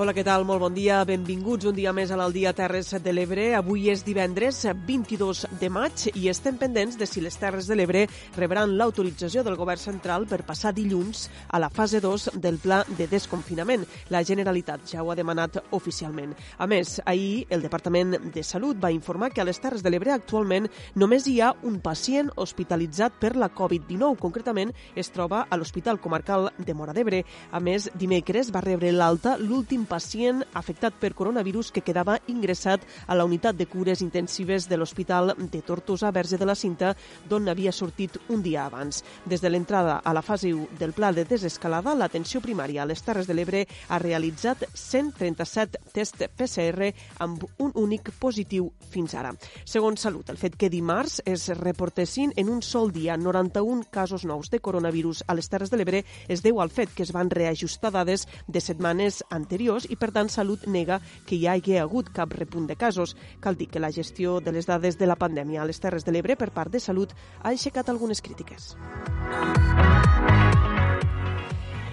Hola, què tal? Molt bon dia. Benvinguts un dia més a l'Aldia Terres de l'Ebre. Avui és divendres 22 de maig i estem pendents de si les Terres de l'Ebre rebran l'autorització del govern central per passar dilluns a la fase 2 del pla de desconfinament. La Generalitat ja ho ha demanat oficialment. A més, ahir el Departament de Salut va informar que a les Terres de l'Ebre actualment només hi ha un pacient hospitalitzat per la Covid-19. Concretament, es troba a l'Hospital Comarcal de Mora d'Ebre. A més, dimecres va rebre l'alta l'últim pacient afectat per coronavirus que quedava ingressat a la unitat de cures intensives de l'Hospital de Tortosa Verge de la Cinta, d'on havia sortit un dia abans. Des de l'entrada a la fase 1 del pla de desescalada, l'atenció primària a les Terres de l'Ebre ha realitzat 137 tests PCR amb un únic positiu fins ara. Segons Salut, el fet que dimarts es reportessin en un sol dia 91 casos nous de coronavirus a les Terres de l'Ebre es deu al fet que es van reajustar dades de setmanes anteriors casos i, per tant, Salut nega que hi hagi hagut cap repunt de casos. Cal dir que la gestió de les dades de la pandèmia a les Terres de l'Ebre per part de Salut ha aixecat algunes crítiques.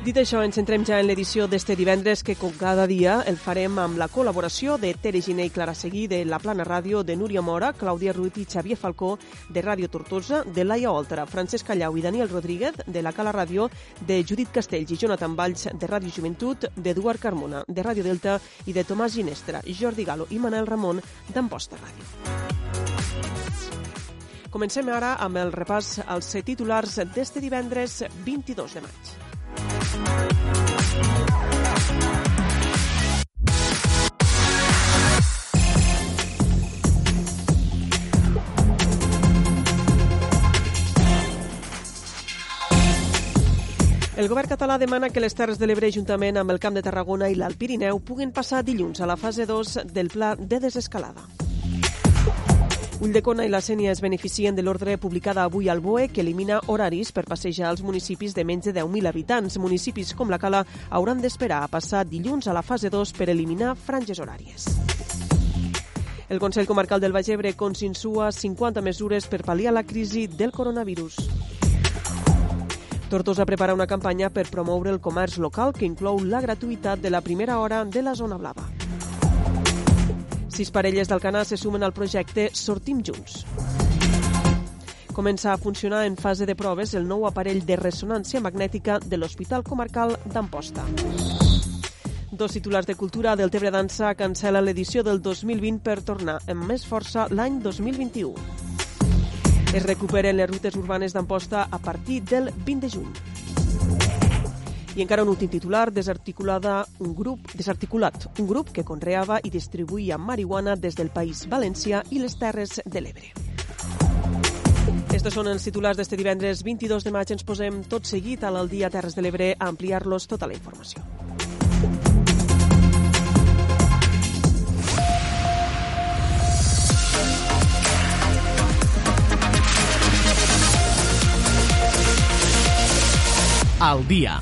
Dit això, ens centrem ja en l'edició d'este divendres que com cada dia el farem amb la col·laboració de Tere Giné i Clara Seguí de La Plana Ràdio, de Núria Mora, Clàudia Ruiz i Xavier Falcó de Ràdio Tortosa, de Laia Oltra, Francesc Callau i Daniel Rodríguez de La Cala Ràdio, de Judit Castells i Jonathan Valls de Ràdio Joventut, d'Eduard Carmona de Ràdio Delta i de Tomàs Ginestra, Jordi Galo i Manel Ramon d'Amposta Ràdio. Comencem ara amb el repàs als titulars d'este divendres 22 de maig. El govern català demana que les Terres de l'Ebre, juntament amb el Camp de Tarragona i l'Alt Pirineu, puguin passar dilluns a la fase 2 del pla de desescalada. Ulldecona i la Sènia es beneficien de l'ordre publicada avui al BOE que elimina horaris per passejar als municipis de menys de 10.000 habitants. Municipis com la Cala hauran d'esperar a passar dilluns a la fase 2 per eliminar franges horàries. El Consell Comarcal del Baix Ebre consinsua 50 mesures per pal·liar la crisi del coronavirus. Tortosa prepara una campanya per promoure el comerç local que inclou la gratuïtat de la primera hora de la zona blava. Sis parelles d'Alcanar se sumen al projecte Sortim Junts. Comença a funcionar en fase de proves el nou aparell de ressonància magnètica de l'Hospital Comarcal d'Amposta. Dos titulars de cultura del Tebre Dansa cancela l'edició del 2020 per tornar amb més força l'any 2021. Es recuperen les rutes urbanes d'Amposta a partir del 20 de juny. I encara un últim titular, desarticulada un grup, desarticulat, un grup que conreava i distribuïa marihuana des del País Valencià i les Terres de l'Ebre. Estos són els titulars d'este divendres 22 de maig. Ens posem tot seguit a l'Aldia Terres de l'Ebre a ampliar-los tota la informació. Al dia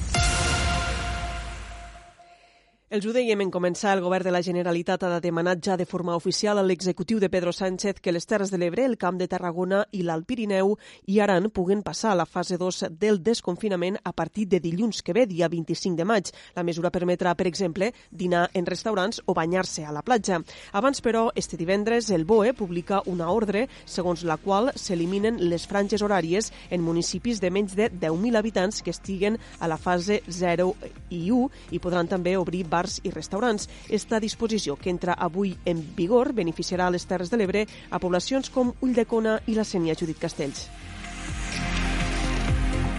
els ho dèiem en començar, el govern de la Generalitat ha demanat ja de forma oficial a l'executiu de Pedro Sánchez que les Terres de l'Ebre, el Camp de Tarragona i l'Alt Pirineu i Aran puguen passar a la fase 2 del desconfinament a partir de dilluns que ve, dia 25 de maig. La mesura permetrà, per exemple, dinar en restaurants o banyar-se a la platja. Abans, però, este divendres, el BOE publica una ordre segons la qual s'eliminen les franges horàries en municipis de menys de 10.000 habitants que estiguen a la fase 0 i 1 i podran també obrir bars bars i restaurants. Esta disposició, que entra avui en vigor, beneficiarà a les Terres de l'Ebre a poblacions com Ulldecona i la Sènia Judit Castells.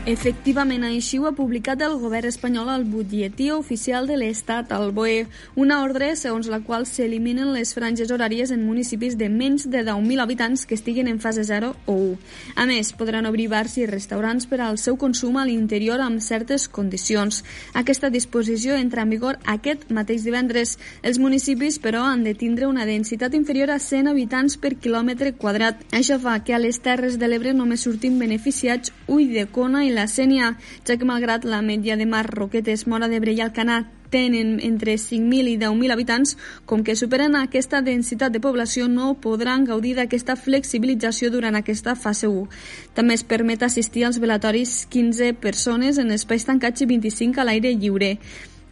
Efectivament, així ho ha publicat el govern espanyol al butlletí oficial de l'Estat, al BOE, una ordre segons la qual s'eliminen les franges horàries en municipis de menys de 10.000 habitants que estiguin en fase 0 o 1. A més, podran obrir bars i restaurants per al seu consum a l'interior amb certes condicions. Aquesta disposició entra en vigor aquest mateix divendres. Els municipis, però, han de tindre una densitat inferior a 100 habitants per quilòmetre quadrat. Això fa que a les Terres de l'Ebre només surtin beneficiats Ull de Cona i la Sènia, ja que malgrat la media de mar, Roquetes, Mora d'Ebre i Alcanar tenen entre 5.000 i 10.000 habitants, com que superen aquesta densitat de població, no podran gaudir d'aquesta flexibilització durant aquesta fase 1. També es permet assistir als velatoris 15 persones en espais tancats i 25 a l'aire lliure.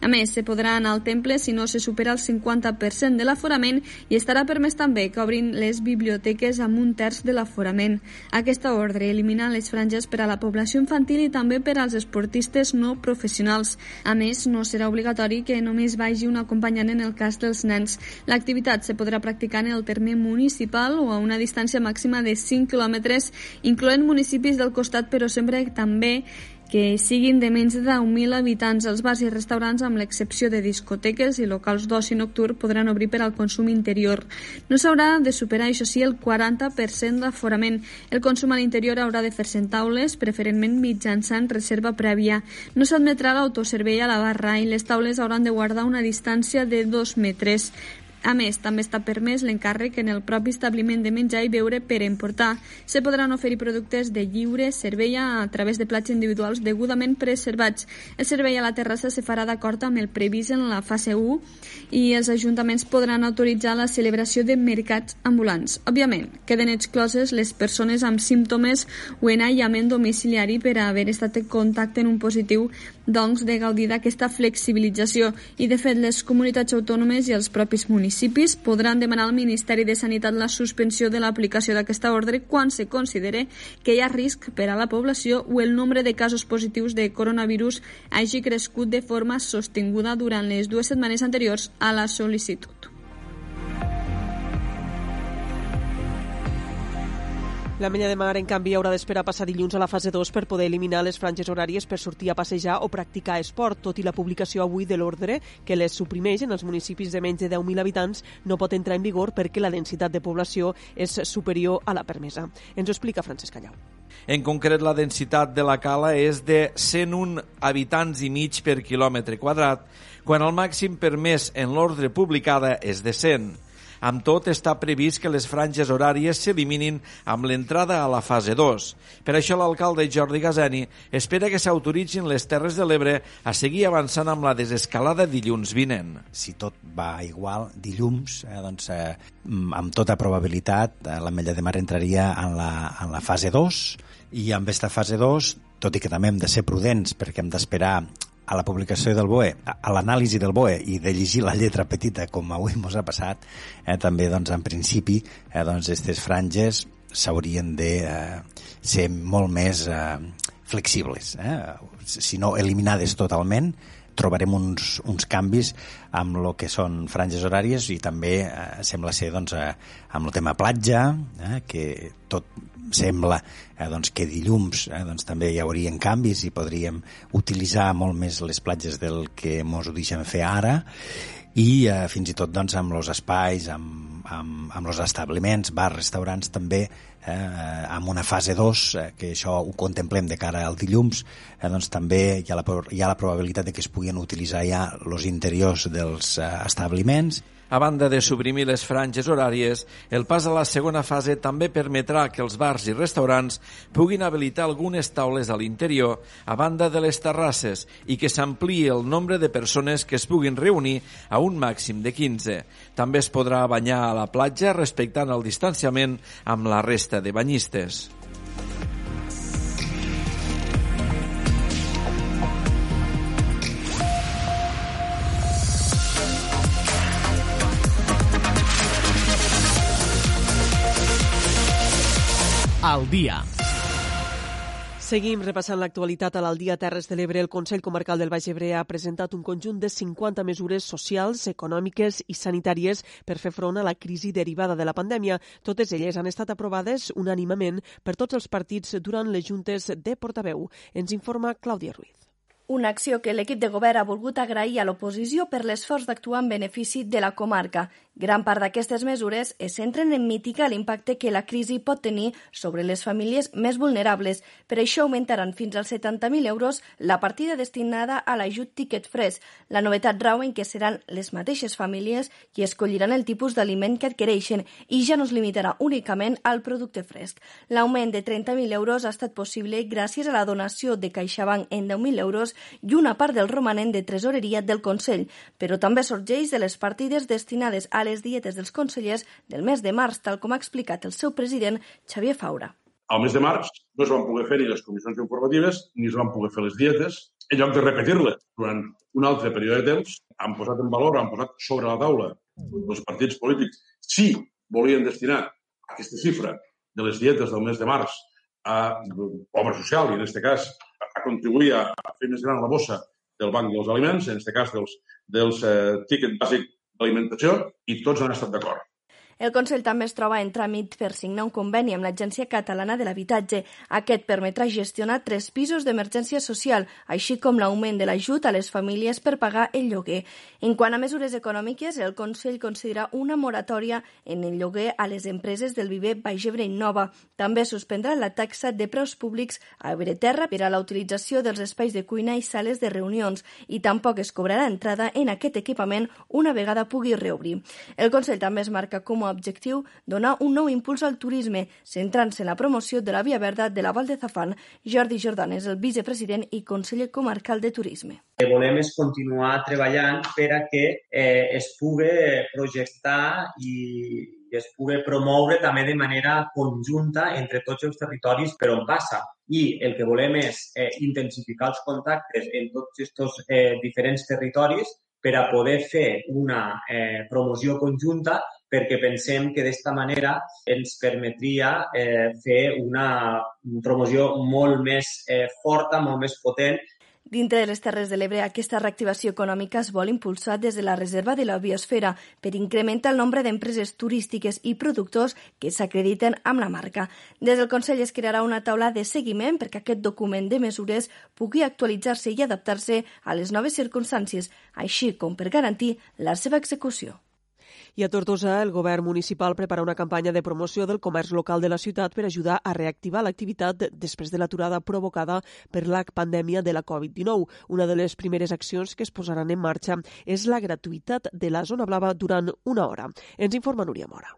A més, se podrà anar al temple si no se supera el 50% de l'aforament i estarà permès també que obrin les biblioteques amb un terç de l'aforament. Aquesta ordre elimina les franges per a la població infantil i també per als esportistes no professionals. A més, no serà obligatori que només vagi un acompanyant en el cas dels nens. L'activitat se podrà practicar en el terme municipal o a una distància màxima de 5 quilòmetres, incloent municipis del costat, però sempre també que siguin de menys de 10.000 habitants. Els bars i restaurants, amb l'excepció de discoteques i locals d'oci nocturn, podran obrir per al consum interior. No s'haurà de superar, això sí, el 40% d'aforament. El consum a l'interior haurà de fer-se en taules, preferentment mitjançant reserva prèvia. No s'admetrà l'autoservei a la barra i les taules hauran de guardar una distància de 2 metres. A més, també està permès l'encàrrec en el propi establiment de menjar i beure per emportar. Se podran oferir productes de lliure servei a través de plats individuals degudament preservats. El servei a la terrassa se farà d'acord amb el previst en la fase 1 i els ajuntaments podran autoritzar la celebració de mercats ambulants. Òbviament, queden excloses les persones amb símptomes o en aïllament domiciliari per haver estat en contacte en un positiu doncs, de gaudir d'aquesta flexibilització i, de fet, les comunitats autònomes i els propis municipis podran demanar al Ministeri de Sanitat la suspensió de l'aplicació d'aquesta ordre quan se considere que hi ha risc per a la població o el nombre de casos positius de coronavirus hagi crescut de forma sostinguda durant les dues setmanes anteriors a la sol·licitud. La Menya de Mar, en canvi, haurà d'esperar passar dilluns a la fase 2 per poder eliminar les franges horàries per sortir a passejar o practicar esport, tot i la publicació avui de l'ordre que les suprimeix en els municipis de menys de 10.000 habitants no pot entrar en vigor perquè la densitat de població és superior a la permesa. Ens ho explica Francesc Callau. En concret, la densitat de la cala és de 101 habitants i mig per quilòmetre quadrat, quan el màxim permès en l'ordre publicada és de 100. Amb tot, està previst que les franges horàries s'eliminin amb l'entrada a la fase 2. Per això l'alcalde Jordi Gazani espera que s'autoritzin les Terres de l'Ebre a seguir avançant amb la desescalada dilluns vinent. Si tot va igual, dilluns, eh, doncs, eh, amb tota probabilitat, eh, la Mella de Mar entraria en la, en la fase 2 i amb aquesta fase 2 tot i que també hem de ser prudents perquè hem d'esperar a la publicació del BOE, a l'anàlisi del BOE i de llegir la lletra petita com avui ens ha passat, eh, també doncs, en principi eh, doncs, aquestes franges s'haurien de eh, ser molt més eh, flexibles, eh? si no eliminades totalment, trobarem uns, uns canvis amb el que són franges horàries i també eh, sembla ser doncs, eh, amb el tema platja, eh, que tot sembla eh, doncs, que dilluns eh, doncs, també hi haurien canvis i podríem utilitzar molt més les platges del que ens ho deixen fer ara i eh, fins i tot doncs, amb els espais, amb, amb, amb els establiments, bars, restaurants també eh, amb una fase 2, eh, que això ho contemplem de cara al dilluns, eh, doncs també hi ha, la, hi ha la probabilitat de que es puguin utilitzar ja els interiors dels eh, establiments a banda de suprimir les franges horàries, el pas a la segona fase també permetrà que els bars i restaurants puguin habilitar algunes taules a l'interior a banda de les terrasses i que s'ampliï el nombre de persones que es puguin reunir a un màxim de 15. També es podrà banyar a la platja respectant el distanciament amb la resta de banyistes. Al dia. Seguim repassant l'actualitat a l'Aldia Terres de l'Ebre. El Consell Comarcal del Baix Ebre ha presentat un conjunt de 50 mesures socials, econòmiques i sanitàries per fer front a la crisi derivada de la pandèmia. Totes elles han estat aprovades unànimament per tots els partits durant les juntes de portaveu. Ens informa Clàudia Ruiz. Una acció que l'equip de govern ha volgut agrair a l'oposició per l'esforç d'actuar en benefici de la comarca. Gran part d'aquestes mesures es centren en mitigar l'impacte que la crisi pot tenir sobre les famílies més vulnerables. Per això augmentaran fins als 70.000 euros la partida destinada a l'ajut Ticket Fresh. La novetat rau en què seran les mateixes famílies qui escolliran el tipus d'aliment que adquireixen i ja no es limitarà únicament al producte fresc. L'augment de 30.000 euros ha estat possible gràcies a la donació de CaixaBank en 10.000 euros i una part del romanent de tresoreria del Consell, però també sorgeix de les partides destinades a les dietes dels consellers del mes de març, tal com ha explicat el seu president Xavier Faura. Al mes de març no es van poder fer ni les comissions informatives ni es van poder fer les dietes. En lloc de repetir-les durant un altre període de temps, han posat en valor, han posat sobre la taula els partits polítics, si volien destinar aquesta xifra de les dietes del mes de març a obra social i, en aquest cas, a contribuir a fer més gran la bossa del Banc dels Aliments, en aquest cas dels, dels eh, tíquets bàsics d'alimentació i tots han estat d'acord. El Consell també es troba en tràmit per signar un conveni amb l'Agència Catalana de l'Habitatge. Aquest permetrà gestionar tres pisos d'emergència social, així com l'augment de l'ajut a les famílies per pagar el lloguer. En quant a mesures econòmiques, el Consell considera una moratòria en el lloguer a les empreses del Viver Baix Ebre Nova. També suspendrà la taxa de preus públics a Ebreterra per a la utilització dels espais de cuina i sales de reunions i tampoc es cobrarà entrada en aquest equipament una vegada pugui reobrir. El Consell també es marca com a objectiu donar un nou impuls al turisme, centrant-se en la promoció de la Via Verda de la Val de Zafán. Jordi Jordan és el vicepresident i conseller comarcal de turisme. El que volem és continuar treballant per a que eh, es pugui projectar i, i es pugui promoure també de manera conjunta entre tots els territoris per on passa. I el que volem és eh, intensificar els contactes en tots aquests eh, diferents territoris per a poder fer una eh, promoció conjunta perquè pensem que d'esta manera ens permetria eh, fer una promoció molt més eh, forta, molt més potent Dintre de les Terres de l'Ebre, aquesta reactivació econòmica es vol impulsar des de la reserva de la biosfera per incrementar el nombre d'empreses turístiques i productors que s'acrediten amb la marca. Des del Consell es crearà una taula de seguiment perquè aquest document de mesures pugui actualitzar-se i adaptar-se a les noves circumstàncies, així com per garantir la seva execució. I a Tortosa, el govern municipal prepara una campanya de promoció del comerç local de la ciutat per ajudar a reactivar l'activitat després de l'aturada provocada per la pandèmia de la Covid-19. Una de les primeres accions que es posaran en marxa és la gratuïtat de la zona blava durant una hora. Ens informa Núria Mora.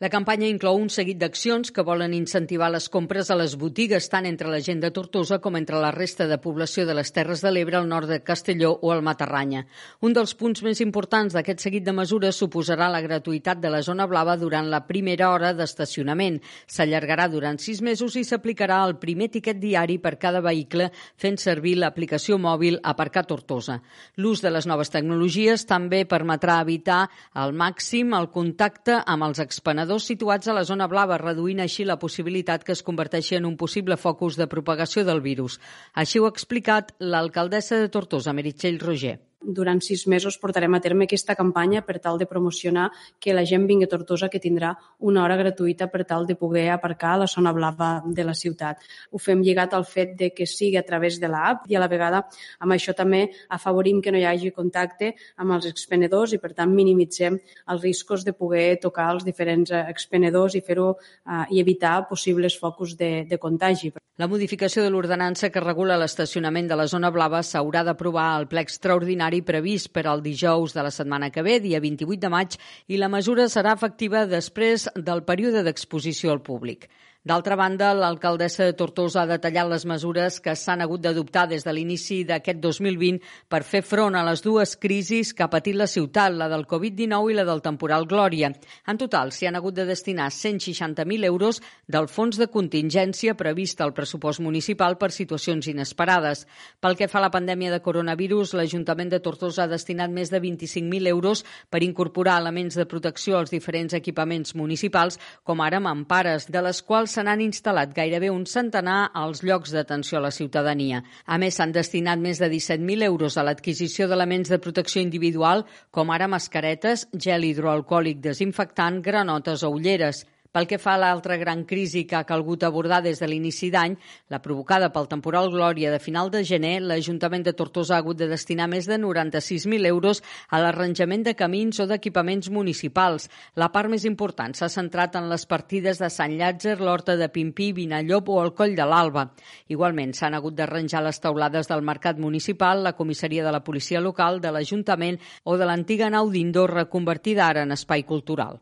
La campanya inclou un seguit d'accions que volen incentivar les compres a les botigues tant entre la gent de Tortosa com entre la resta de població de les Terres de l'Ebre, al nord de Castelló o al Matarranya. Un dels punts més importants d'aquest seguit de mesures suposarà la gratuïtat de la zona blava durant la primera hora d'estacionament. S'allargarà durant sis mesos i s'aplicarà el primer tiquet diari per cada vehicle fent servir l'aplicació mòbil Aparcar Tortosa. L'ús de les noves tecnologies també permetrà evitar al màxim el contacte amb els expenedors treballadors situats a la zona blava, reduint així la possibilitat que es converteixi en un possible focus de propagació del virus. Així ho ha explicat l'alcaldessa de Tortosa, Meritxell Roger durant sis mesos portarem a terme aquesta campanya per tal de promocionar que la gent vingui a Tortosa que tindrà una hora gratuïta per tal de poder aparcar a la zona blava de la ciutat. Ho fem lligat al fet de que sigui a través de l'app i a la vegada amb això també afavorim que no hi hagi contacte amb els expenedors i per tant minimitzem els riscos de poder tocar els diferents eh, expenedors i fer-ho eh, i evitar possibles focus de, de contagi. La modificació de l'ordenança que regula l'estacionament de la zona blava s'haurà d'aprovar al ple extraordinari calendari previst per al dijous de la setmana que ve, dia 28 de maig, i la mesura serà efectiva després del període d'exposició al públic. D'altra banda, l'alcaldessa de Tortosa ha detallat les mesures que s'han hagut d'adoptar des de l'inici d'aquest 2020 per fer front a les dues crisis que ha patit la ciutat, la del Covid-19 i la del temporal Glòria. En total, s'hi han hagut de destinar 160.000 euros del fons de contingència previst al pressupost municipal per situacions inesperades. Pel que fa a la pandèmia de coronavirus, l'Ajuntament de Tortosa ha destinat més de 25.000 euros per incorporar elements de protecció als diferents equipaments municipals, com ara mampares, de les quals se n'han instal·lat gairebé un centenar als llocs d'atenció a la ciutadania. A més, s'han destinat més de 17.000 euros a l'adquisició d'elements de protecció individual, com ara mascaretes, gel hidroalcohòlic desinfectant, granotes o ulleres. Pel que fa a l'altra gran crisi que ha calgut abordar des de l'inici d'any, la provocada pel temporal Glòria de final de gener, l'Ajuntament de Tortosa ha hagut de destinar més de 96.000 euros a l'arranjament de camins o d'equipaments municipals. La part més important s'ha centrat en les partides de Sant Llàtzer, l'Horta de Pimpí, Vinallop o el Coll de l'Alba. Igualment, s'han hagut d'arranjar les taulades del Mercat Municipal, la comissaria de la Policia Local, de l'Ajuntament o de l'antiga nau d'Indor reconvertida ara en espai cultural.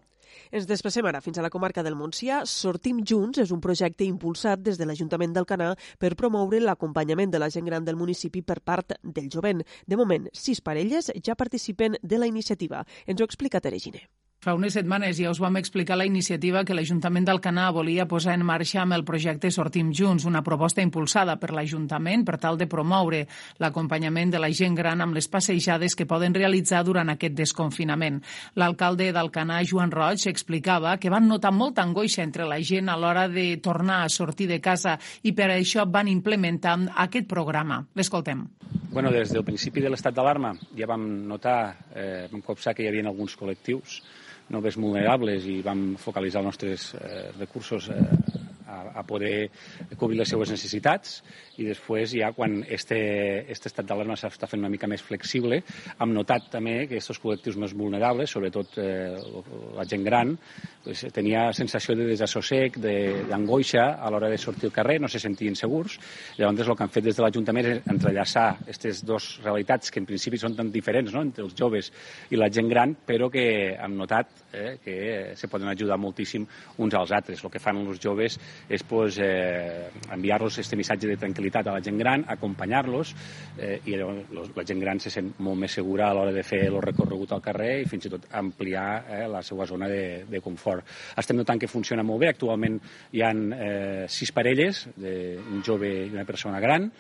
Ens desplacem ara fins a la comarca del Montsià. Sortim Junts és un projecte impulsat des de l'Ajuntament del Canà per promoure l'acompanyament de la gent gran del municipi per part del jovent. De moment, sis parelles ja participen de la iniciativa. Ens ho explica Tere Giner. Fa unes setmanes ja us vam explicar la iniciativa que l'Ajuntament d'Alcanar volia posar en marxa amb el projecte Sortim Junts, una proposta impulsada per l'Ajuntament per tal de promoure l'acompanyament de la gent gran amb les passejades que poden realitzar durant aquest desconfinament. L'alcalde d'Alcanar, Joan Roig, explicava que van notar molta angoixa entre la gent a l'hora de tornar a sortir de casa i per això van implementar aquest programa. L'escoltem. Bueno, des del principi de l'estat d'alarma ja vam notar, eh, vam copsar que hi havia alguns col·lectius no més vulnerables i vam focalitzar els nostres eh, recursos eh, a, a poder cobrir les seues necessitats i després ja quan este, este estat d'alarma s'està fent una mica més flexible hem notat també que aquests col·lectius més vulnerables, sobretot eh, la gent gran, pues, tenia sensació de desassossec, d'angoixa a l'hora de sortir al carrer, no se sentien segurs. Llavors el que han fet des de l'Ajuntament és entrellaçar aquestes dues realitats que en principi són tan diferents no? entre els joves i la gent gran, però que hem notat eh, que se poden ajudar moltíssim uns als altres. El que fan els joves és pues, eh, enviar-los aquest missatge de tranquil·litat a la gent gran, acompanyar-los eh, i la gent gran se sent molt més segura a l'hora de fer el recorregut al carrer i fins i tot ampliar eh, la seva zona de, de confort. Estem notant que funciona molt bé. Actualment hi han eh, sis parelles, de, un jove i una persona gran,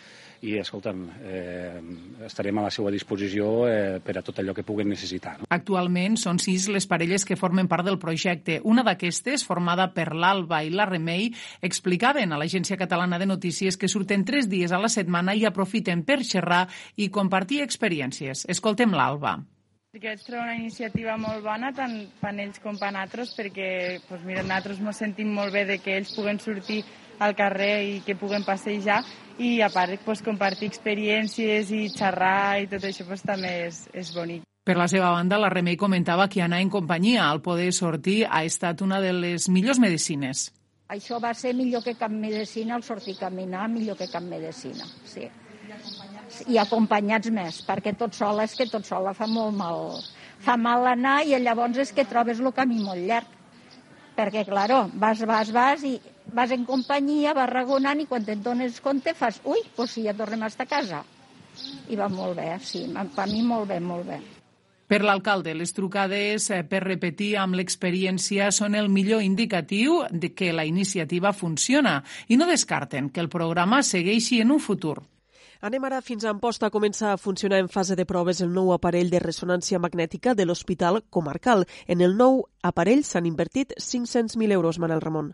i, escolta'm, eh, estarem a la seva disposició eh, per a tot allò que puguen necessitar. No? Actualment són sis les parelles que formen part del projecte. Una d'aquestes, formada per l'Alba i la Remei, explicaven a l'Agència Catalana de Notícies que surten tres dies a la setmana i aprofiten per xerrar i compartir experiències. Escoltem l'Alba. Vaig trobar una iniciativa molt bona tant per ells com per nosaltres perquè pues, mira, nosaltres ens sentim molt bé de que ells puguen sortir al carrer i que puguen passejar i a part pues, compartir experiències i xerrar i tot això pues, també és, és bonic. Per la seva banda, la Remei comentava que anar en companyia al poder sortir ha estat una de les millors medicines. Això va ser millor que cap medicina, el sortir a caminar, millor que cap medicina, sí. I acompanyats més, perquè tot sola és que tot sola fa molt mal. Fa mal anar i llavors és que trobes el camí molt llarg. Perquè, claro, vas, vas, vas i vas en companyia, vas ragonant i quan te'n dones compte fas, ui, doncs sí, ja tornem a estar a casa. I va molt bé, sí, per mi molt bé, molt bé. Per l'alcalde, les trucades eh, per repetir amb l'experiència són el millor indicatiu de que la iniciativa funciona i no descarten que el programa segueixi en un futur. Anem ara fins a Amposta. Comença a funcionar en fase de proves el nou aparell de ressonància magnètica de l'Hospital Comarcal. En el nou aparell s'han invertit 500.000 euros, Manel Ramon.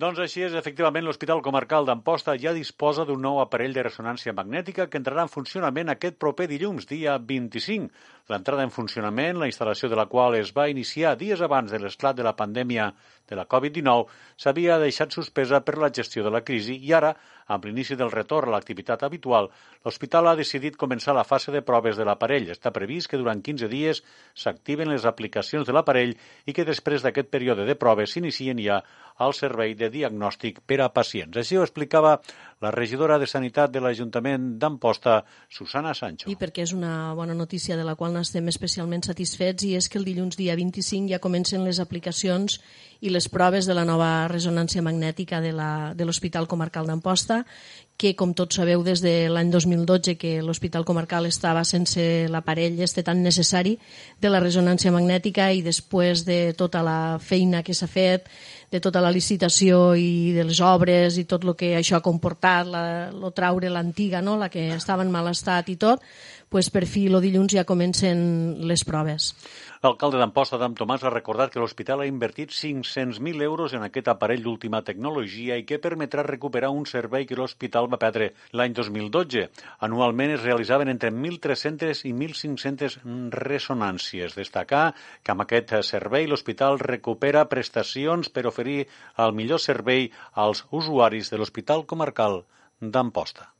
Doncs així és, efectivament, l'Hospital Comarcal d'Amposta ja disposa d'un nou aparell de ressonància magnètica que entrarà en funcionament aquest proper dilluns, dia 25. L'entrada en funcionament, la instal·lació de la qual es va iniciar dies abans de l'esclat de la pandèmia de la Covid-19, s'havia deixat suspesa per la gestió de la crisi i ara, amb l'inici del retorn a l'activitat habitual, l'hospital ha decidit començar la fase de proves de l'aparell. Està previst que durant 15 dies s'activen les aplicacions de l'aparell i que després d'aquest període de proves s'inicien ja al servei de diagnòstic per a pacients. Així ho explicava la regidora de Sanitat de l'Ajuntament d'Amposta, Susana Sancho. I perquè és una bona notícia de la qual n'estem especialment satisfets i és que el dilluns dia 25 ja comencen les aplicacions i les proves de la nova resonància magnètica de l'Hospital Comarcal d'Amposta, que, com tots sabeu, des de l'any 2012 que l'Hospital Comarcal estava sense l'aparell este tan necessari de la resonància magnètica i després de tota la feina que s'ha fet, de tota la licitació i de les obres i tot el que això ha comportat, la, lo traure l'antiga, no? la que estava en mal estat i tot, pues per fi el dilluns ja comencen les proves. L'alcalde d'Amposta, Adam Tomàs, ha recordat que l'hospital ha invertit 500.000 euros en aquest aparell d'última tecnologia i que permetrà recuperar un servei que l'hospital va perdre l'any 2012. Anualment es realitzaven entre 1.300 i 1.500 ressonàncies. Destacar que amb aquest servei l'hospital recupera prestacions per oferir el millor servei als usuaris de l'Hospital Comarcal d'Amposta.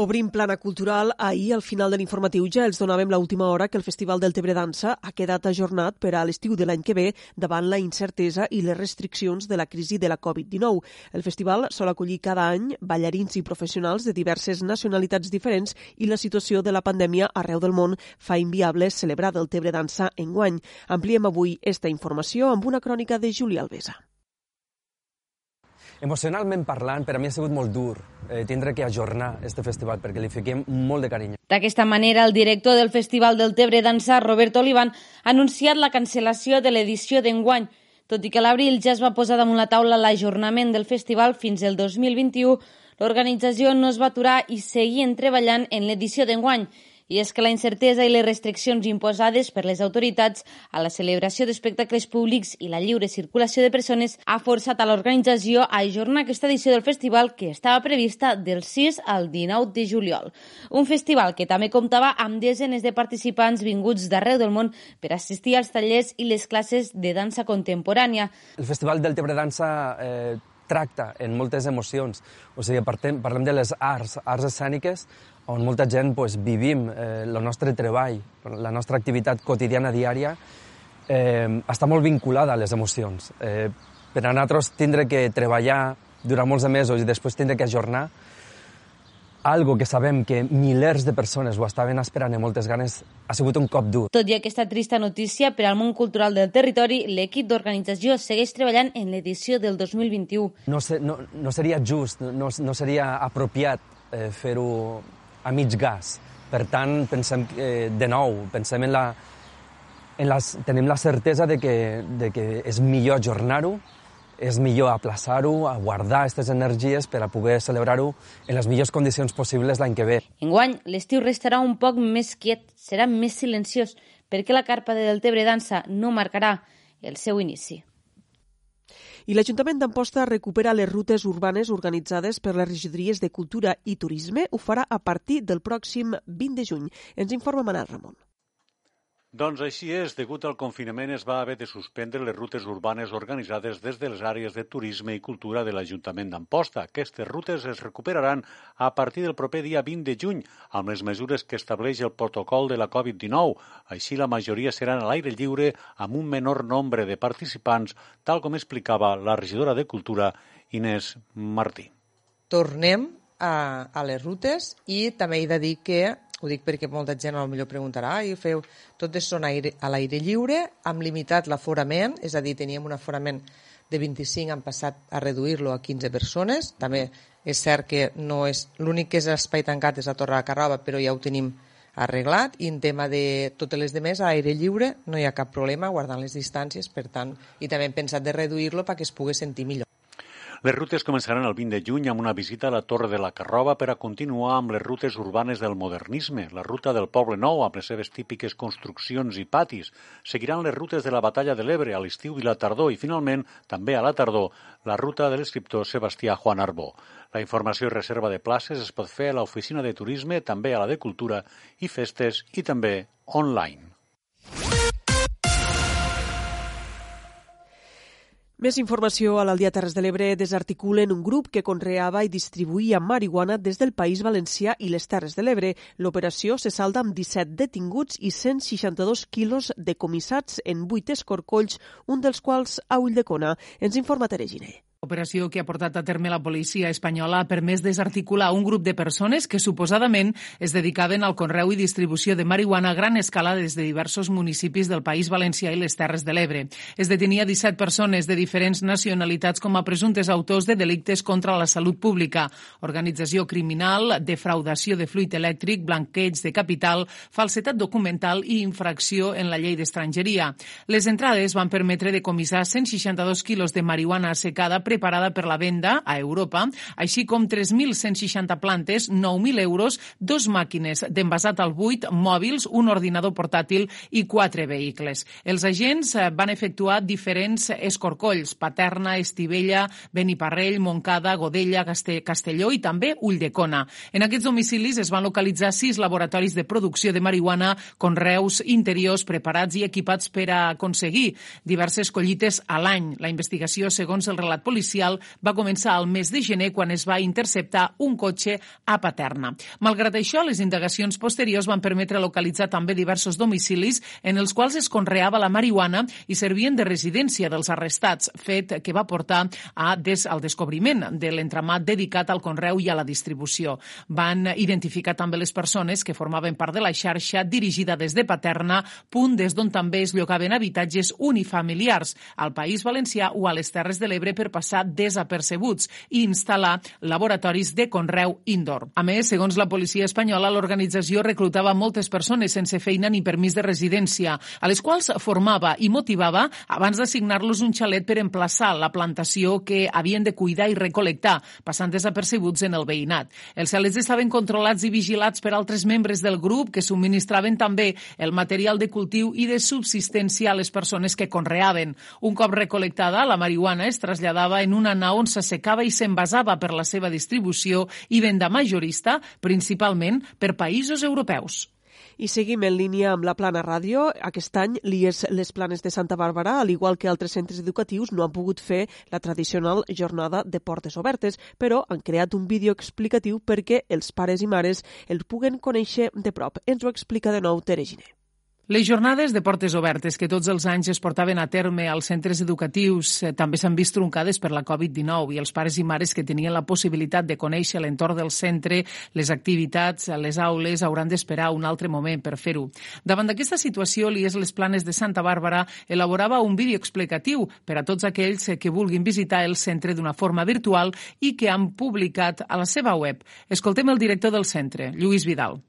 Obrim plana cultural. Ahir, al final de l'informatiu, ja els donàvem l'última hora que el Festival del Tebre Dansa ha quedat ajornat per a l'estiu de l'any que ve davant la incertesa i les restriccions de la crisi de la Covid-19. El festival sol acollir cada any ballarins i professionals de diverses nacionalitats diferents i la situació de la pandèmia arreu del món fa inviable celebrar del Tebre Dansa enguany. Ampliem avui esta informació amb una crònica de Júlia Alvesa. Emocionalment parlant, per a mi ha sigut molt dur eh, tindre que ajornar este festival perquè li fiquem molt de carinyo. D'aquesta manera, el director del Festival del Tebre Dansa, Robert Olivan, ha anunciat la cancel·lació de l'edició d'enguany. Tot i que l'abril ja es va posar damunt la taula l'ajornament del festival fins al 2021, l'organització no es va aturar i seguien treballant en l'edició d'enguany. I és que la incertesa i les restriccions imposades per les autoritats a la celebració d'espectacles públics i la lliure circulació de persones ha forçat a l'organització a ajornar aquesta edició del festival que estava prevista del 6 al 19 de juliol. Un festival que també comptava amb desenes de participants vinguts d'arreu del món per assistir als tallers i les classes de dansa contemporània. El Festival del Tebre Dansa eh, tracta en moltes emocions. O sigui, partem, parlem de les arts, arts escèniques, on molta gent pues, vivim eh, el nostre treball, la nostra activitat quotidiana diària, eh, està molt vinculada a les emocions. Eh, per a nosaltres tindre que treballar durant molts de mesos i després tindre que ajornar algo que sabem que milers de persones ho estaven esperant amb moltes ganes, ha sigut un cop dur. Tot i aquesta trista notícia, per al món cultural del territori, l'equip d'organització segueix treballant en l'edició del 2021. No, se, no, no seria just, no, no seria apropiat eh, fer-ho a mig gas. Per tant, pensem que, de nou, pensem en la, en la, tenim la certesa de que, de que és millor ajornar-ho, és millor aplaçar-ho, a guardar aquestes energies per a poder celebrar-ho en les millors condicions possibles l'any que ve. Enguany, l'estiu restarà un poc més quiet, serà més silenciós, perquè la carpa de Deltebre Dansa no marcarà el seu inici. I l'Ajuntament d'Amposta recupera les rutes urbanes organitzades per les regidories de Cultura i Turisme. Ho farà a partir del pròxim 20 de juny. Ens informa Manel Ramon. Doncs així és, degut al confinament es va haver de suspendre les rutes urbanes organitzades des de les àrees de turisme i cultura de l'Ajuntament d'Amposta. Aquestes rutes es recuperaran a partir del proper dia 20 de juny, amb les mesures que estableix el protocol de la Covid-19. Així, la majoria seran a l'aire lliure amb un menor nombre de participants, tal com explicava la regidora de Cultura, Inés Martí. Tornem a, a les rutes i també he de dir que ho dic perquè molta gent potser preguntarà i feu, totes són aire, a l'aire lliure, amb limitat l'aforament, és a dir, teníem un aforament de 25, han passat a reduir-lo a 15 persones. També és cert que no és l'únic que és espai tancat és a Torre de Carrova, però ja ho tenim arreglat i en tema de totes les demés a aire lliure no hi ha cap problema guardant les distàncies, per tant, i també hem pensat de reduir-lo perquè es pugui sentir millor. Les rutes començaran el 20 de juny amb una visita a la Torre de la Carrova per a continuar amb les rutes urbanes del modernisme, la ruta del Poble Nou amb les seves típiques construccions i patis. Seguiran les rutes de la Batalla de l'Ebre a l'estiu i la tardor i, finalment, també a la tardor, la ruta de l'escriptor Sebastià Juan Arbó. La informació i reserva de places es pot fer a l'oficina de turisme, també a la de cultura i festes i també online. Més informació a l'Aldia Terres de l'Ebre desarticulen un grup que conreava i distribuïa marihuana des del País Valencià i les Terres de l'Ebre. L'operació se salda amb 17 detinguts i 162 quilos decomissats en 8 escorcolls, un dels quals a Ulldecona. Ens informa Tere Giner. L'operació que ha portat a terme la policia espanyola ha permès desarticular un grup de persones que suposadament es dedicaven al conreu i distribució de marihuana a gran escala des de diversos municipis del País Valencià i les Terres de l'Ebre. Es detenia 17 persones de diferents nacionalitats com a presumptes autors de delictes contra la salut pública, organització criminal, defraudació de fluid elèctric, blanqueig de capital, falsetat documental i infracció en la llei d'estrangeria. Les entrades van permetre decomissar 162 quilos de marihuana assecada preparada per la venda a Europa, així com 3.160 plantes, 9.000 euros, dos màquines d'envasat al buit, mòbils, un ordinador portàtil i quatre vehicles. Els agents eh, van efectuar diferents escorcolls, Paterna, Estivella, Beniparrell, Moncada, Godella, Castelló i també Ulldecona. En aquests domicilis es van localitzar sis laboratoris de producció de marihuana, conreus interiors preparats i equipats per a aconseguir diverses collites a l'any. La investigació, segons el relat policial, va començar al mes de gener quan es va interceptar un cotxe a Paterna. Malgrat això, les indagacions posteriors van permetre localitzar també diversos domicilis en els quals es conreava la marihuana i servien de residència dels arrestats, fet que va portar a des, al descobriment de l'entramat dedicat al conreu i a la distribució. Van identificar també les persones que formaven part de la xarxa dirigida des de Paterna, punt des d'on també es llogaven habitatges unifamiliars al País Valencià o a les Terres de l'Ebre per passar desapercebuts i instal·lar laboratoris de conreu indoor. A més, segons la policia espanyola, l'organització reclutava moltes persones sense feina ni permís de residència, a les quals formava i motivava abans d'assignar-los un xalet per emplaçar la plantació que havien de cuidar i recol·lectar, passant desapercebuts en el veïnat. Els xalets estaven controlats i vigilats per altres membres del grup que subministraven també el material de cultiu i de subsistència a les persones que conreaven. Un cop recol·lectada, la marihuana es traslladava en una nau on s'assecava i s'envasava per la seva distribució i venda majorista, principalment per països europeus. I seguim en línia amb la Plana Ràdio. Aquest any, l'IES Les Planes de Santa Bàrbara, al igual que altres centres educatius, no han pogut fer la tradicional jornada de portes obertes, però han creat un vídeo explicatiu perquè els pares i mares el puguen conèixer de prop. Ens ho explica de nou Tere Giner. Les jornades de portes obertes que tots els anys es portaven a terme als centres educatius eh, també s'han vist truncades per la Covid-19 i els pares i mares que tenien la possibilitat de conèixer l'entorn del centre, les activitats, les aules, hauran d'esperar un altre moment per fer-ho. Davant d'aquesta situació, l'IES Les Planes de Santa Bàrbara elaborava un vídeo explicatiu per a tots aquells que vulguin visitar el centre d'una forma virtual i que han publicat a la seva web. Escoltem el director del centre, Lluís Vidal.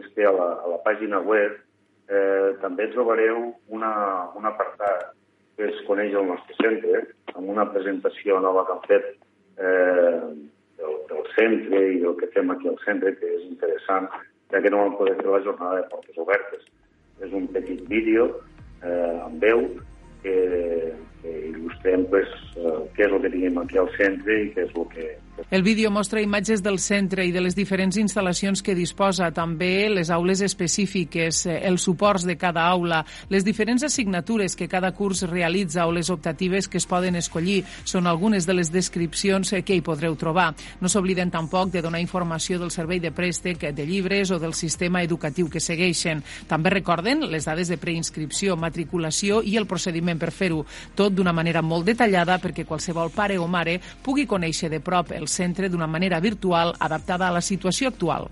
És que a la, a la pàgina web eh, també trobareu una, un apartat que es coneix el nostre centre, amb una presentació nova que han fet eh, del, del centre i del que fem aquí al centre, que és interessant, ja que no vam poder fer la jornada de portes obertes. És un petit vídeo eh, amb veu que, que il·lustrem pues, eh, què és el que tenim aquí al centre i què és el que, el vídeo mostra imatges del centre i de les diferents instal·lacions que disposa, també les aules específiques, eh, els suports de cada aula, les diferents assignatures que cada curs realitza o les optatives que es poden escollir. Són algunes de les descripcions eh, que hi podreu trobar. No s'obliden tampoc de donar informació del servei de préstec, de llibres o del sistema educatiu que segueixen. També recorden les dades de preinscripció, matriculació i el procediment per fer-ho. Tot d'una manera molt detallada perquè qualsevol pare o mare pugui conèixer de prop el centre d'una manera virtual adaptada a la situació actual.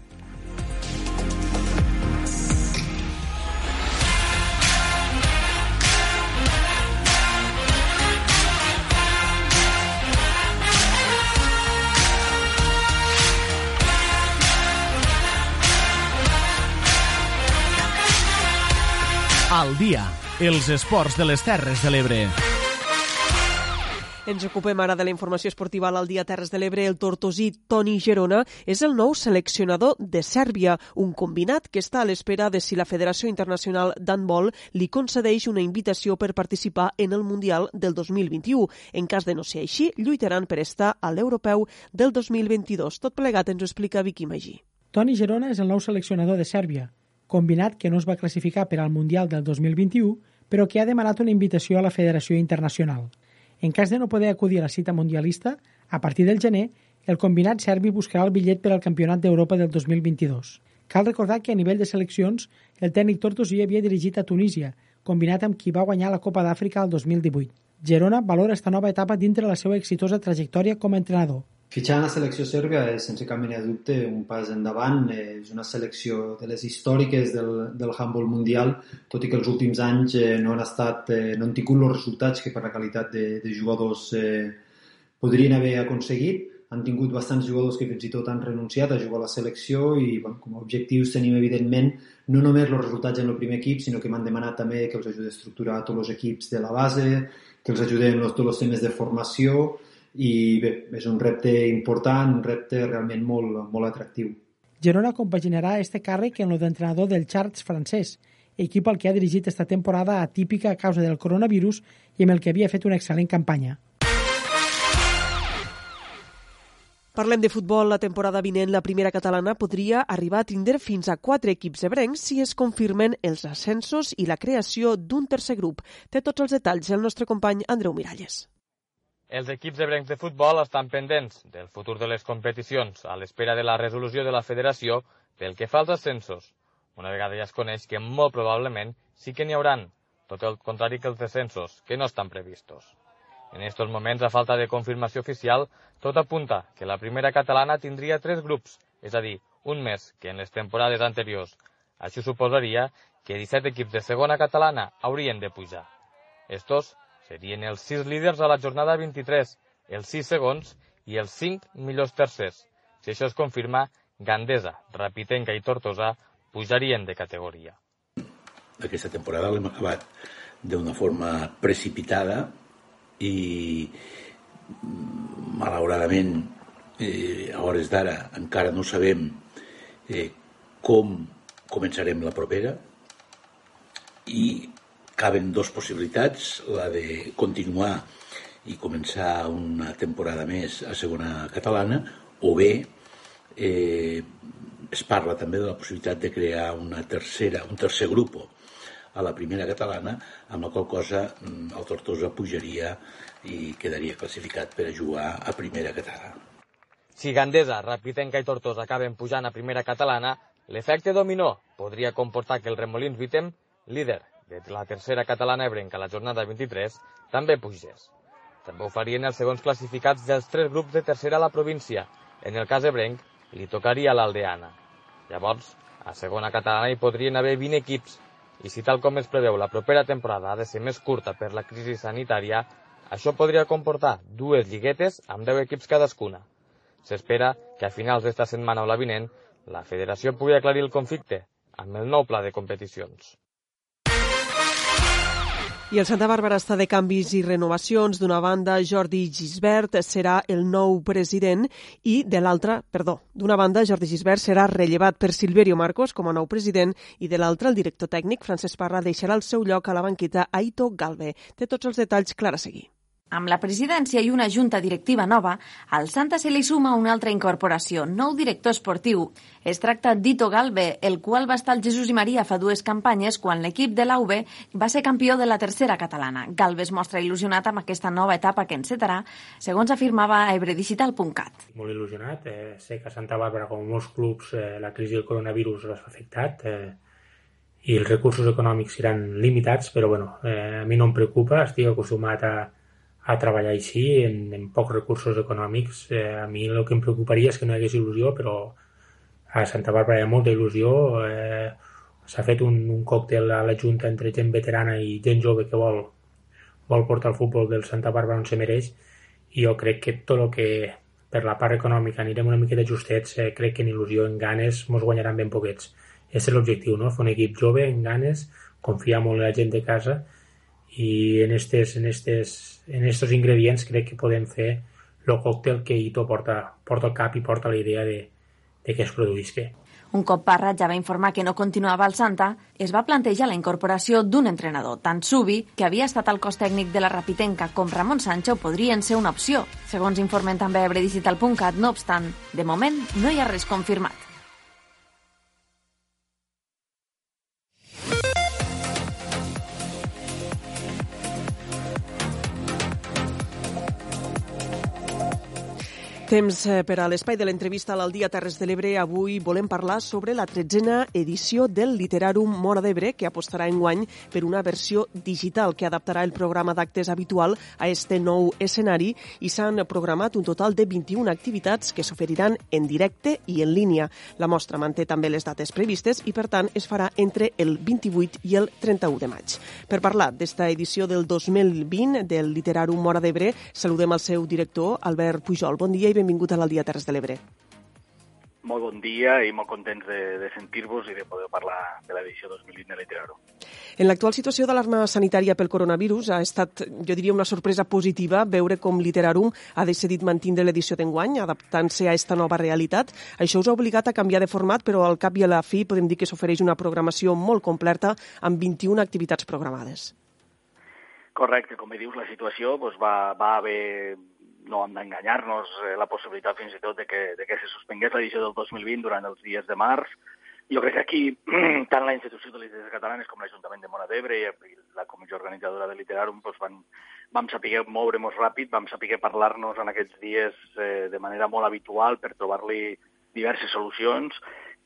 Al dia, els esports de les Terres de l'Ebre. Ens ocupem ara de la informació esportiva al dia Terres de l'Ebre. El tortosí Toni Gerona és el nou seleccionador de Sèrbia, un combinat que està a l'espera de si la Federació Internacional d'Handbol li concedeix una invitació per participar en el Mundial del 2021. En cas de no ser així, lluitaran per estar a l'Europeu del 2022. Tot plegat ens ho explica Vicky Magí. Toni Gerona és el nou seleccionador de Sèrbia, combinat que no es va classificar per al Mundial del 2021, però que ha demanat una invitació a la Federació Internacional. En cas de no poder acudir a la cita mundialista, a partir del gener, el combinat serbi buscarà el bitllet per al Campionat d'Europa del 2022. Cal recordar que a nivell de seleccions, el tècnic tortosí havia dirigit a Tunísia, combinat amb qui va guanyar la Copa d'Àfrica el 2018. Gerona valora esta nova etapa dintre la seva exitosa trajectòria com a entrenador. Fitxar la selecció sèrbia és, sense cap mena de dubte, un pas endavant. És una selecció de les històriques del, del handball mundial, tot i que els últims anys eh, no han estat, eh, no han tingut els resultats que per la qualitat de, de jugadors eh, podrien haver aconseguit. Han tingut bastants jugadors que fins i tot han renunciat a jugar a la selecció i bueno, com a objectius tenim, evidentment, no només els resultats en el primer equip, sinó que m'han demanat també que els ajudi a estructurar tots els equips de la base, que els ajudem en tots els temes de formació i bé, és un repte important, un repte realment molt, molt atractiu. Girona compaginarà este càrrec en el d'entrenador del Charts francès, equip al que ha dirigit esta temporada atípica a causa del coronavirus i amb el que havia fet una excel·lent campanya. Parlem de futbol. La temporada vinent, la primera catalana podria arribar a tindre fins a quatre equips ebrencs si es confirmen els ascensos i la creació d'un tercer grup. Té tots els detalls el nostre company Andreu Miralles. Els equips ebrencs de futbol estan pendents del futur de les competicions a l'espera de la resolució de la federació pel que fa als ascensos. Una vegada ja es coneix que molt probablement sí que n'hi hauran, tot el contrari que els descensos, que no estan previstos. En estos moments, a falta de confirmació oficial, tot apunta que la primera catalana tindria tres grups, és a dir, un més que en les temporades anteriors. Això suposaria que 17 equips de segona catalana haurien de pujar. Estos serien els sis líders a la jornada 23, els sis segons i els cinc millors tercers. Si això es confirma, Gandesa, Rapitenca i Tortosa pujarien de categoria. Aquesta temporada l'hem acabat d'una forma precipitada i malauradament eh, a hores d'ara encara no sabem eh, com començarem la propera i caben dues possibilitats, la de continuar i començar una temporada més a segona catalana, o bé eh, es parla també de la possibilitat de crear una tercera, un tercer grup a la primera catalana, amb la qual cosa mm, el Tortosa pujaria i quedaria classificat per a jugar a primera catalana. Si Gandesa, Rapitenca i Tortosa acaben pujant a primera catalana, l'efecte dominó podria comportar que el Remolins Vitem, líder de la tercera catalana ebrenca a la jornada 23 també pugés. També ho farien els segons classificats dels tres grups de tercera a la província. En el cas ebrenc, li tocaria l'Aldeana. Llavors, a segona catalana hi podrien haver 20 equips, i si tal com es preveu la propera temporada ha de ser més curta per la crisi sanitària, això podria comportar dues lliguetes amb 10 equips cadascuna. S'espera que a finals d'esta setmana o la vinent la federació pugui aclarir el conflicte amb el nou pla de competicions. I el Santa Bàrbara està de canvis i renovacions. D'una banda, Jordi Gisbert serà el nou president i de l'altra, perdó, d'una banda, Jordi Gisbert serà rellevat per Silverio Marcos com a nou president i de l'altra, el director tècnic, Francesc Parra, deixarà el seu lloc a la banqueta Aito Galve. Té tots els detalls clar a seguir. Amb la presidència i una junta directiva nova, al Santa se li suma una altra incorporació, nou director esportiu. Es tracta d'Ito Galve, el qual va estar al Jesús i Maria fa dues campanyes quan l'equip de l'AUB va ser campió de la tercera catalana. Galve es mostra il·lusionat amb aquesta nova etapa que encetarà, segons afirmava a ebredigital.cat. Molt il·lusionat. Eh, sé que a Santa Bàrbara, com molts clubs, eh, la crisi del coronavirus l'ha afectat eh, i els recursos econòmics seran limitats, però bueno, eh, a mi no em preocupa, estic acostumat a, a treballar així, en, en pocs recursos econòmics. Eh, a mi el que em preocuparia és que no hi hagués il·lusió, però a Santa Bàrbara hi ha molta il·lusió. Eh, S'ha fet un, un còctel a la Junta entre gent veterana i gent jove que vol, vol portar el futbol del Santa Bàrbara on se mereix i jo crec que tot el que per la part econòmica anirem una miqueta justets, eh, crec que en il·lusió, en ganes, mos guanyaran ben poquets. Aquest és l'objectiu, no? Fer un equip jove, en ganes, confiar molt en la gent de casa i en estes, en estes, en estos ingredients crec que podem fer el còctel que Ito porta, porta al cap i porta la idea de, de que es produïsca. Un cop Parra ja va informar que no continuava al Santa, es va plantejar la incorporació d'un entrenador. Tant Subi, que havia estat al cos tècnic de la Rapitenca, com Ramon Sancho podrien ser una opció. Segons informen també a Bredigital.cat, no obstant, de moment no hi ha res confirmat. Temps eh, per a l'espai de l'entrevista al Dia Terres de l'Ebre. Avui volem parlar sobre la tretzena edició del Literarum Mora d'Ebre, que apostarà en guany per una versió digital que adaptarà el programa d'actes habitual a este nou escenari i s'han programat un total de 21 activitats que s'oferiran en directe i en línia. La mostra manté també les dates previstes i, per tant, es farà entre el 28 i el 31 de maig. Per parlar d'esta edició del 2020 del Literarum Mora d'Ebre, saludem al seu director, Albert Pujol. Bon dia i benvingut a l'Aldia Terres de l'Ebre. molt bon dia i molt contents de, de sentir-vos i de poder parlar de l'edició 2020 de Literaro. En l'actual situació d'alarma sanitària pel coronavirus ha estat, jo diria, una sorpresa positiva veure com Literarum ha decidit mantindre l'edició d'enguany, adaptant-se a aquesta nova realitat. Això us ha obligat a canviar de format, però al cap i a la fi podem dir que s'ofereix una programació molt completa amb 21 activitats programades. Correcte, com bé dius, la situació doncs, va, va haver no hem d'enganyar-nos, eh, la possibilitat fins i tot de que, de que se suspengués l'edició del 2020 durant els dies de març. Jo crec que aquí, tant la Institució de les Catalanes com l'Ajuntament de Mora d'Ebre i la comissió organitzadora de Literàrum doncs van, vam saber moure-nos ràpid, vam saber parlar-nos en aquests dies eh, de manera molt habitual per trobar-li diverses solucions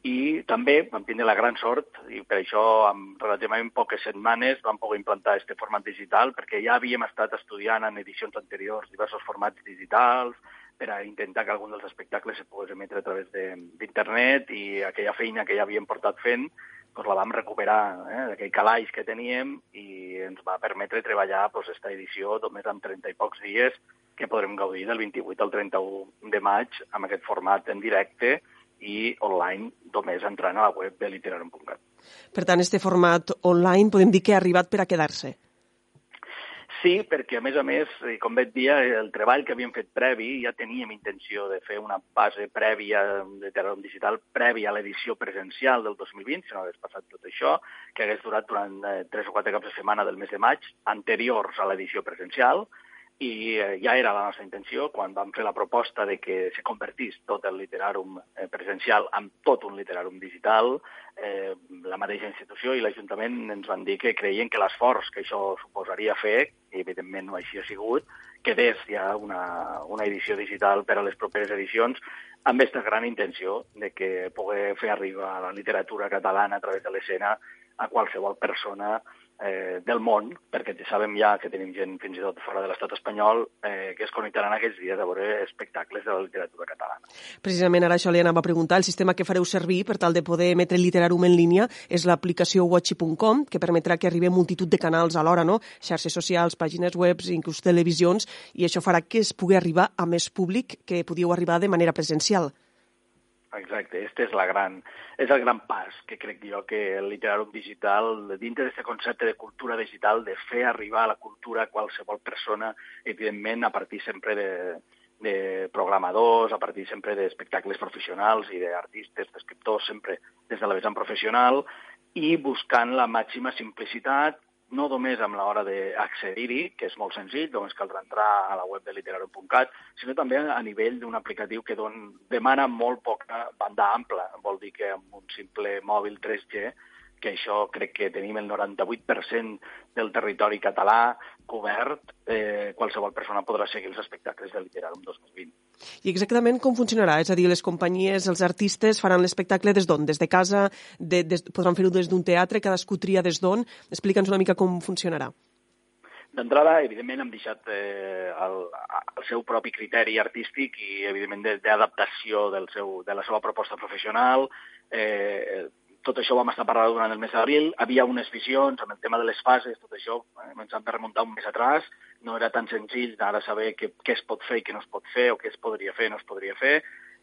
i també vam tindre la gran sort, i per això en relativament poques setmanes vam poder implantar aquest format digital, perquè ja havíem estat estudiant en edicions anteriors diversos formats digitals per a intentar que algun dels espectacles se pogués emetre a través d'internet i aquella feina que ja havíem portat fent doncs la vam recuperar, eh, aquell calaix que teníem i ens va permetre treballar doncs, esta edició només amb 30 i pocs dies que podrem gaudir del 28 al 31 de maig amb aquest format en directe i online només entrant a la web de literarum.cat. Per tant, este format online podem dir que ha arribat per a quedar-se. Sí, perquè a més a més, com vaig dir, el treball que havíem fet previ, ja teníem intenció de fer una base prèvia de Terrarum Digital prèvia a l'edició presencial del 2020, si no hagués passat tot això, que hagués durat durant eh, tres o quatre caps de setmana del mes de maig, anteriors a l'edició presencial, i eh, ja era la nostra intenció quan vam fer la proposta de que se convertís tot el literàrum eh, presencial en tot un literàrum digital, eh, la mateixa institució i l'Ajuntament ens van dir que creien que l'esforç que això suposaria fer, i evidentment no així ha sigut, quedés ja una, una edició digital per a les properes edicions, amb aquesta gran intenció de que poder fer arribar la literatura catalana a través de l'escena a qualsevol persona eh, del món, perquè ja sabem ja que tenim gent fins i tot fora de l'estat espanyol eh, que es connectaran aquests dies a veure espectacles de la literatura catalana. Precisament ara això li anava a preguntar. El sistema que fareu servir per tal de poder emetre Literarum en línia és l'aplicació watchy.com, que permetrà que arribi multitud de canals alhora, no? xarxes socials, pàgines web, inclús televisions, i això farà que es pugui arribar a més públic que podíeu arribar de manera presencial. Exacte, este és, la gran, és el gran pas que crec jo que el literàrum digital, dintre d'aquest concepte de cultura digital, de fer arribar a la cultura a qualsevol persona, evidentment a partir sempre de, de programadors, a partir sempre d'espectacles professionals i d'artistes, d'escriptors, sempre des de la vessant professional, i buscant la màxima simplicitat no només amb l'hora d'accedir-hi, que és molt senzill, només caldrà entrar a la web de literarum.cat, sinó també a nivell d'un aplicatiu que don, demana molt poca banda ampla. Vol dir que amb un simple mòbil 3G que això crec que tenim el 98% del territori català cobert, eh, qualsevol persona podrà seguir els espectacles de Literarum 2020. I exactament com funcionarà? És a dir, les companyies, els artistes faran l'espectacle des d'on? Des de casa? De, des, podran fer-ho des d'un teatre? Cadascú tria des d'on? Explica'ns una mica com funcionarà. D'entrada, evidentment, hem deixat eh, el, el seu propi criteri artístic i, evidentment, d'adaptació seu, de la seva proposta professional. Eh, tot això vam estar parlant durant el mes d'abril. Havia unes visions amb el tema de les fases, tot això eh, ens hem de remuntar un mes atràs. No era tan senzill d'ara saber què, què es pot fer i què no es pot fer, o què es podria fer i no es podria fer.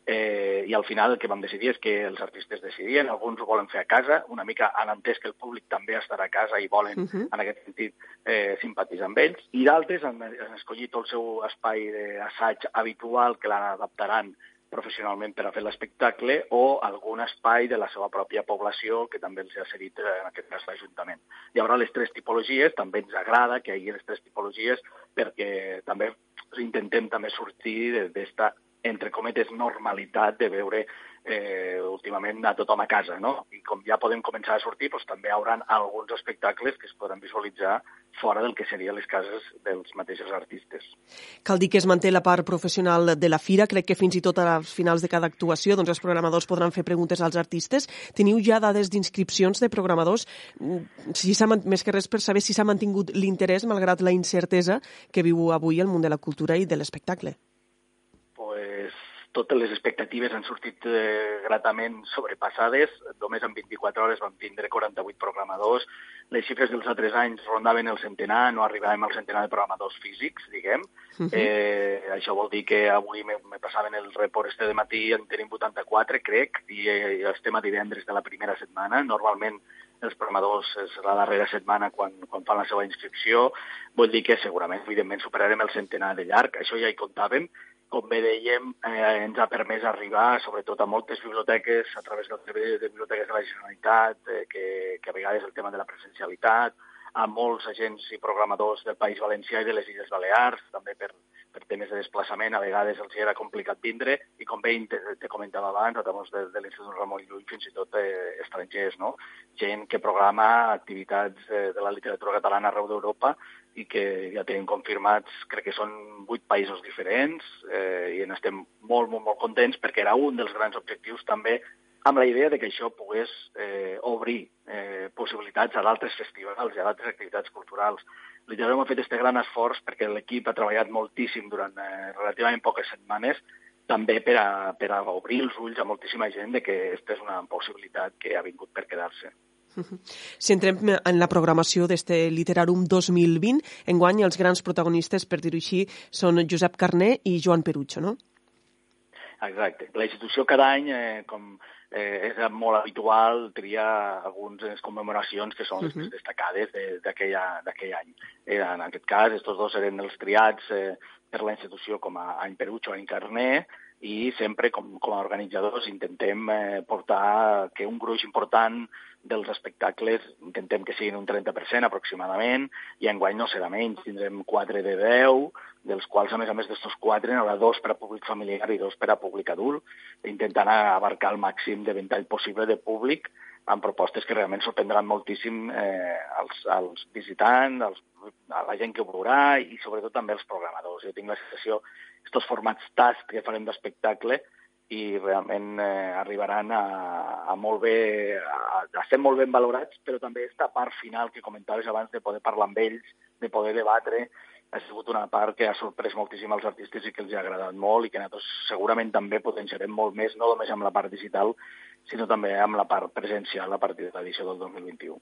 Eh, I al final el que vam decidir és que els artistes decidien, alguns ho volen fer a casa, una mica han entès que el públic també estarà a casa i volen, uh -huh. en aquest sentit, eh, simpatitzar amb ells, i d'altres han, han escollit el seu espai d'assaig habitual que l'adaptaran professionalment per a fer l'espectacle o algun espai de la seva pròpia població que també els ha cedit eh, en aquest cas l'Ajuntament. Hi haurà les tres tipologies, també ens agrada que hi hagi les tres tipologies perquè també intentem també sortir d'esta entre cometes, normalitat de veure eh, últimament a tothom a casa, no? I com ja podem començar a sortir, doncs, també hi haurà alguns espectacles que es podran visualitzar fora del que serien les cases dels mateixos artistes. Cal dir que es manté la part professional de la fira. Crec que fins i tot als finals de cada actuació doncs, els programadors podran fer preguntes als artistes. Teniu ja dades d'inscripcions de programadors? Si més que res per saber si s'ha mantingut l'interès malgrat la incertesa que viu avui el món de la cultura i de l'espectacle totes les expectatives han sortit eh, gratament sobrepassades. Només en 24 hores vam tindre 48 programadors. Les xifres dels altres anys rondaven el centenar, no arribàvem al centenar de programadors físics, diguem. Uh -huh. eh, això vol dir que avui me, me passaven el report este de matí, en tenim 84, crec, i, eh, estem a divendres de la primera setmana. Normalment els programadors és la darrera setmana quan, quan fan la seva inscripció. Vull dir que segurament, evidentment, superarem el centenar de llarg. Això ja hi comptàvem com bé dèiem, eh, ens ha permès arribar, sobretot a moltes biblioteques, a través del servei de biblioteques de la Generalitat, eh, que, que a vegades el tema de la presencialitat, a molts agents i programadors del País Valencià i de les Illes Balears, també per, per temes de desplaçament, a vegades els era complicat vindre, i com bé te, te comentava abans, a través de, de l'Institut Ramon Llull, fins i tot eh, estrangers, no? gent que programa activitats eh, de la literatura catalana arreu d'Europa i que ja tenim confirmats, crec que són vuit països diferents eh, i en estem molt, molt, molt contents perquè era un dels grans objectius també amb la idea de que això pogués eh, obrir eh, possibilitats a d'altres festivals i a d'altres activitats culturals. Literalment hem fet aquest gran esforç perquè l'equip ha treballat moltíssim durant eh, relativament poques setmanes també per a, per a obrir els ulls a moltíssima gent de que aquesta és una possibilitat que ha vingut per quedar-se. Si entrem en la programació d'este Literàrum 2020, enguany els grans protagonistes, per dir-ho així, són Josep Carné i Joan Perucho, no? Exacte. La institució cada any, eh, com eh, és molt habitual triar algunes commemoracions que són les uh -huh. destacades d'aquell any. Eh, en aquest cas, aquests dos eren els triats eh, per la institució com a any Perucho, any Carné, i sempre com, com a organitzadors intentem eh, portar que un gruix important dels espectacles intentem que siguin un 30% aproximadament, i enguany no serà menys, tindrem 4 de 10, dels quals, a més a més d'estos 4, n'hi haurà dos per a públic familiar i dos per a públic adult, intentant abarcar el màxim de ventall possible de públic amb propostes que realment sorprendran moltíssim eh, als, als visitants, als, a la gent que ho veurà i sobretot també els programadors. Jo tinc la sensació, aquests formats tast que farem d'espectacle, i realment eh, arribaran a, a molt bé, a, a ser molt ben valorats, però també aquesta part final que comentaves abans de poder parlar amb ells, de poder debatre, ha sigut una part que ha sorprès moltíssim als artistes i que els ha agradat molt i que nosaltres segurament també potenciarem molt més, no només amb la part digital, sinó també amb la part presencial a partir de l'edició del 2021.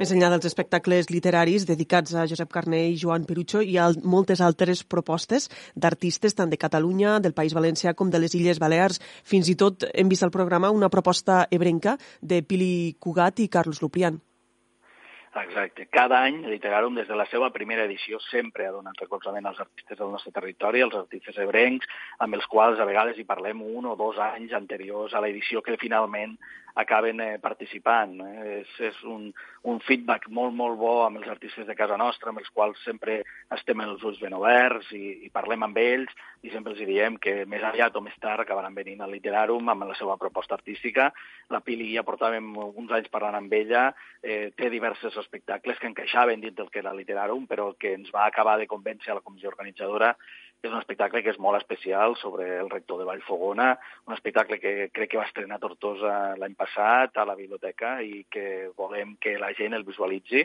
Més enllà dels espectacles literaris dedicats a Josep Carné i Joan Perucho, hi ha moltes altres propostes d'artistes tant de Catalunya, del País Valencià com de les Illes Balears. Fins i tot hem vist al programa una proposta ebrenca de Pili Cugat i Carlos Luprian. Exacte. Cada any, Literàrum, des de la seva primera edició, sempre ha donat recolzament als artistes del nostre territori, als artistes ebrencs, amb els quals a vegades hi parlem un o dos anys anteriors a l'edició que finalment acaben eh, participant. Eh? És, és un, un feedback molt, molt bo amb els artistes de casa nostra, amb els quals sempre estem els ulls ben oberts i, i parlem amb ells i sempre els diem que més aviat o més tard acabaran venint al Literàrum amb la seva proposta artística. La Pili ja portàvem uns anys parlant amb ella, eh, té diversos espectacles que encaixaven dins del que era Literàrum, però que ens va acabar de convèncer a la comissió organitzadora és un espectacle que és molt especial sobre el rector de Vallfogona, un espectacle que crec que va estrenar Tortosa l'any passat a la biblioteca i que volem que la gent el visualitzi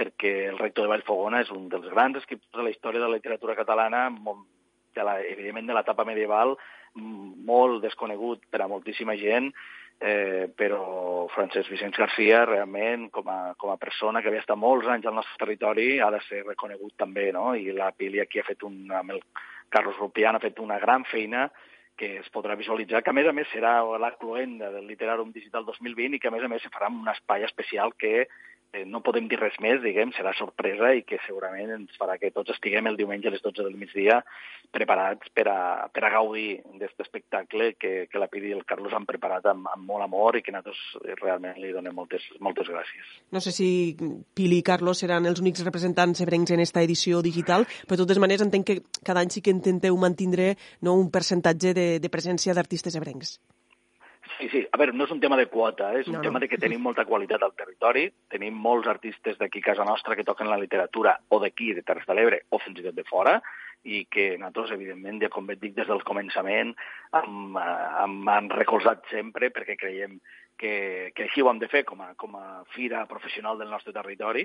perquè el rector de Vallfogona és un dels grans escriptors de la història de la literatura catalana, de la, evidentment de l'etapa medieval, molt desconegut per a moltíssima gent, eh, però Francesc Vicenç Garcia realment com a, com a persona que havia estat molts anys al nostre territori ha de ser reconegut també, no? I la Pili aquí ha fet un, amb el Carlos Rupián ha fet una gran feina que es podrà visualitzar, que a més a més serà la cloenda del Literàrum Digital 2020 i que a més a més se farà un espai especial que no podem dir res més, diguem, serà sorpresa i que segurament ens farà que tots estiguem el diumenge a les 12 del migdia preparats per a, per a gaudir d'aquest espectacle que, que la Pidi i el Carlos han preparat amb, amb molt amor i que nosaltres realment li donem moltes, moltes gràcies. No sé si Pili i Carlos seran els únics representants ebrencs en esta edició digital, però de totes maneres entenc que cada any sí que intenteu mantindre no, un percentatge de, de presència d'artistes ebrencs. Sí, sí. A veure, no és un tema de quota, eh? és un no, tema de que tenim molta qualitat al territori, tenim molts artistes d'aquí casa nostra que toquen la literatura o d'aquí, de Terres de l'Ebre, o fins i tot de fora, i que nosaltres, evidentment, ja com dic des del començament, hem, hem, hem recolzat sempre perquè creiem que, que així ho hem de fer com a, com a fira professional del nostre territori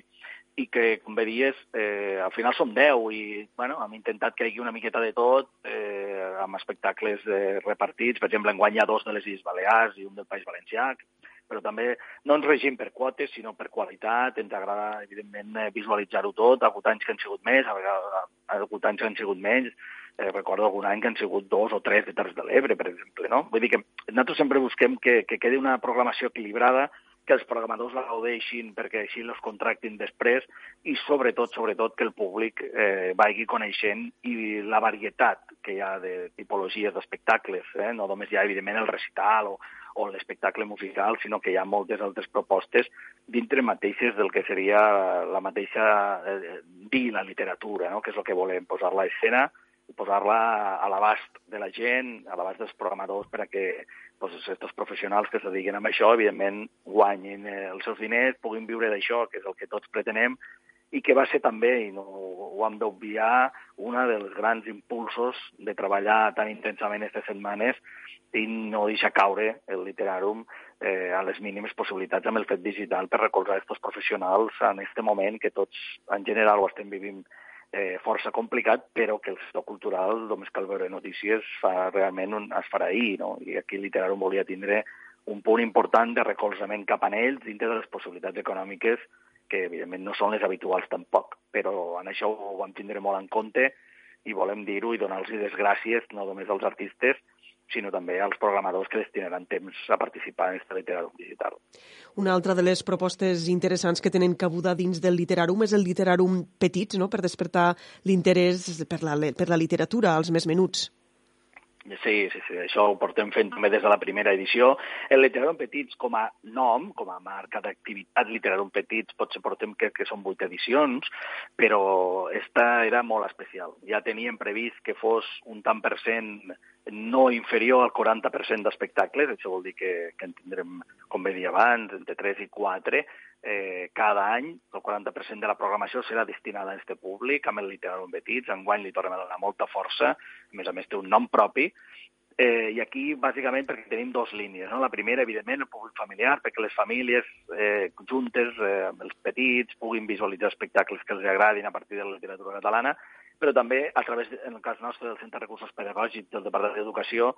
i que, com bé dies, eh, al final som 10 i bueno, hem intentat que hi hagi una miqueta de tot eh, amb espectacles eh, repartits. Per exemple, enguany hi dos de les Illes Balears i un del País Valencià, però també no ens regim per quotes, sinó per qualitat. Ens agrada, evidentment, eh, visualitzar-ho tot. Hagut anys que han sigut més, hagut anys que han sigut menys. Eh, recordo algun any que han sigut dos o tres de Terres de l'Ebre, per exemple. No? Vull dir que nosaltres sempre busquem que, que quedi una programació equilibrada, que els programadors la gaudeixin perquè així els contractin després i sobretot, sobretot, que el públic eh, vagi coneixent i la varietat que hi ha de tipologies d'espectacles. Eh? No només hi ha, evidentment, el recital o, o l'espectacle musical, sinó que hi ha moltes altres propostes dintre mateixes del que seria la mateixa eh, dir la literatura, no? que és el que volem, posar-la escena, posar-la a l'abast de la gent, a l'abast dels programadors, per a que pues, aquests professionals que es dediquen a això, evidentment, guanyin eh, els seus diners, puguin viure d'això, que és el que tots pretenem, i que va ser també, i no ho hem d'obviar, una dels grans impulsos de treballar tan intensament aquestes setmanes i no deixar caure el literàrum eh, a les mínimes possibilitats amb el fet digital per recolzar aquests professionals en aquest moment que tots en general ho estem vivint eh, força complicat, però que el sector cultural, només cal veure notícies, fa realment un, es farà ahir, no? I aquí Literàrum volia tindre un punt important de recolzament cap a ells dintre de les possibilitats econòmiques que evidentment no són les habituals tampoc, però en això ho vam tindre molt en compte i volem dir-ho i donar-los les gràcies no només als artistes, sinó també als programadors que destinaran temps a participar en aquesta literatura digital. Una altra de les propostes interessants que tenen cabuda dins del literarum és el literarum petits, no? per despertar l'interès per, la, per la literatura als més menuts. Sí, sí, sí, això ho portem fent també des de la primera edició. El Literarum Petits com a nom, com a marca d'activitat Literarum Petits, potser portem que, que són vuit edicions, però esta era molt especial. Ja teníem previst que fos un tant per cent no inferior al 40% d'espectacles, això vol dir que, que en tindrem, com bé dir abans, entre 3 i 4, eh, cada any el 40% de la programació serà destinada a aquest públic, amb el Literàrum Betits, enguany li tornem a donar molta força, a més a més té un nom propi, Eh, I aquí, bàsicament, perquè tenim dues línies. No? La primera, evidentment, el públic familiar, perquè les famílies eh, juntes, eh, els petits, puguin visualitzar espectacles que els agradin a partir de la literatura catalana, però també, a través, en el cas nostre, del Centre de Recursos Pedagògics del Departament d'Educació,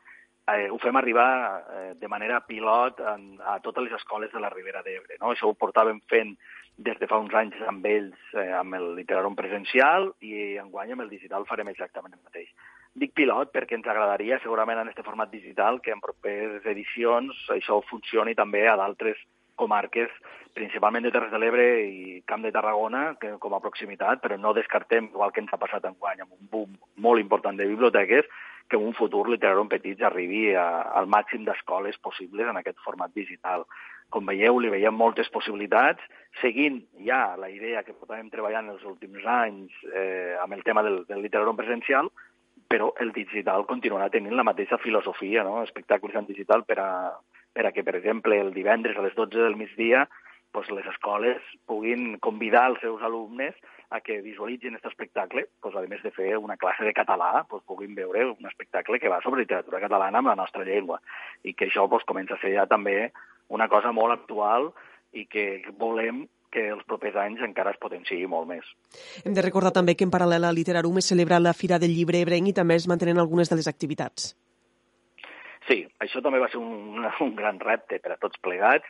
eh, ho fem arribar eh, de manera pilot en, a totes les escoles de la Ribera d'Ebre. No? Això ho portàvem fent des de fa uns anys amb ells, eh, amb el Literarum presencial, i enguany amb el digital farem exactament el mateix. Dic pilot perquè ens agradaria, segurament en aquest format digital, que en properes edicions això funcioni també a d'altres comarques, principalment de Terres de l'Ebre i Camp de Tarragona, que, com a proximitat, però no descartem, igual que ens ha passat enguany, amb un boom molt important de biblioteques, que en un futur Literarum Petits arribi a, al màxim d'escoles possibles en aquest format digital. Com veieu, li veiem moltes possibilitats, seguint ja la idea que portàvem treballant els últims anys eh, amb el tema del, del Literarum presencial, però el digital continuarà tenint la mateixa filosofia, no? espectacles en digital per a, per a que, per exemple, el divendres a les 12 del migdia doncs les escoles puguin convidar els seus alumnes a que visualitzin aquest espectacle, doncs, a més de fer una classe de català, doncs, puguin veure un espectacle que va sobre literatura catalana amb la nostra llengua i que això doncs, comença a ser ja també una cosa molt actual i que volem que els propers anys encara es potenciï molt més. Hem de recordar també que en paral·lel a Literarum es celebra la Fira del Llibre Ebrenc i també es mantenen algunes de les activitats. Sí, això també va ser un, un gran repte per a tots plegats,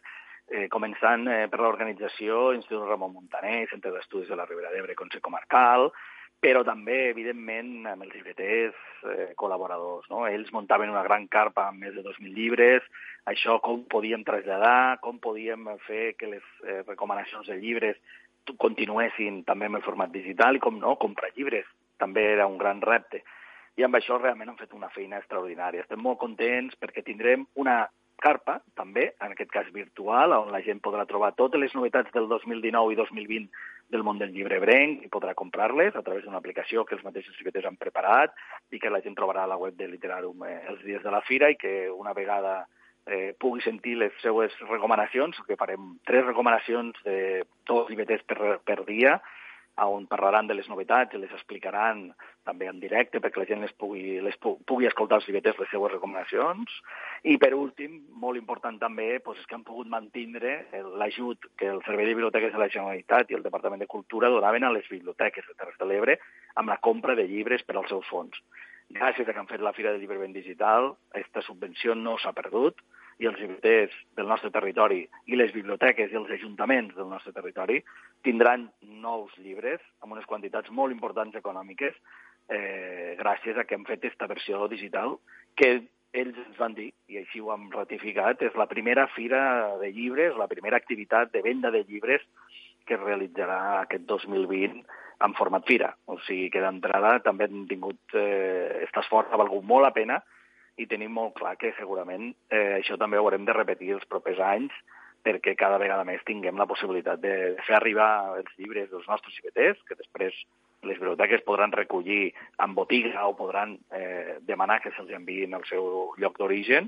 eh, començant eh, per l'organització Institut Ramon Montaner, Centre d'Estudis de la Ribera d'Ebre, Consell Comarcal, però també, evidentment, amb els llibreters eh, col·laboradors. No? Ells muntaven una gran carpa amb més de 2.000 llibres, això com podíem traslladar, com podíem fer que les eh, recomanacions de llibres continuessin també en el format digital i com no, comprar llibres. També era un gran repte. I amb això realment han fet una feina extraordinària. Estem molt contents perquè tindrem una carpa, també, en aquest cas virtual, on la gent podrà trobar totes les novetats del 2019 i 2020 del món del llibre brenc i podrà comprar-les a través d'una aplicació que els mateixos llibreters han preparat i que la gent trobarà a la web de Literarum eh, els dies de la fira i que una vegada eh, pugui sentir les seues recomanacions, que farem tres recomanacions de dos llibreters per, per dia, on parlaran de les novetats i les explicaran també en directe perquè la gent les pugui, les pu pugui escoltar els llibreters les seues recomanacions. I per últim, molt important també, doncs, és que han pogut mantenir l'ajut que el Servei de Biblioteques de la Generalitat i el Departament de Cultura donaven a les biblioteques de Terres de l'Ebre amb la compra de llibres per als seus fons. Gràcies a que han fet la Fira del Llibre Ben Digital, aquesta subvenció no s'ha perdut, i els llibreters del nostre territori i les biblioteques i els ajuntaments del nostre territori tindran nous llibres amb unes quantitats molt importants econòmiques eh, gràcies a que hem fet aquesta versió digital que ells ens van dir, i així ho hem ratificat, és la primera fira de llibres, la primera activitat de venda de llibres que es realitzarà aquest 2020 en format fira. O sigui que d'entrada també hem tingut... Eh, aquest esforç ha valgut molt la pena i tenim molt clar que segurament eh, això també ho haurem de repetir els propers anys perquè cada vegada més tinguem la possibilitat de, fer arribar els llibres dels nostres IBTs, que després les biblioteques podran recollir en botiga o podran eh, demanar que se'ls enviïn al seu lloc d'origen,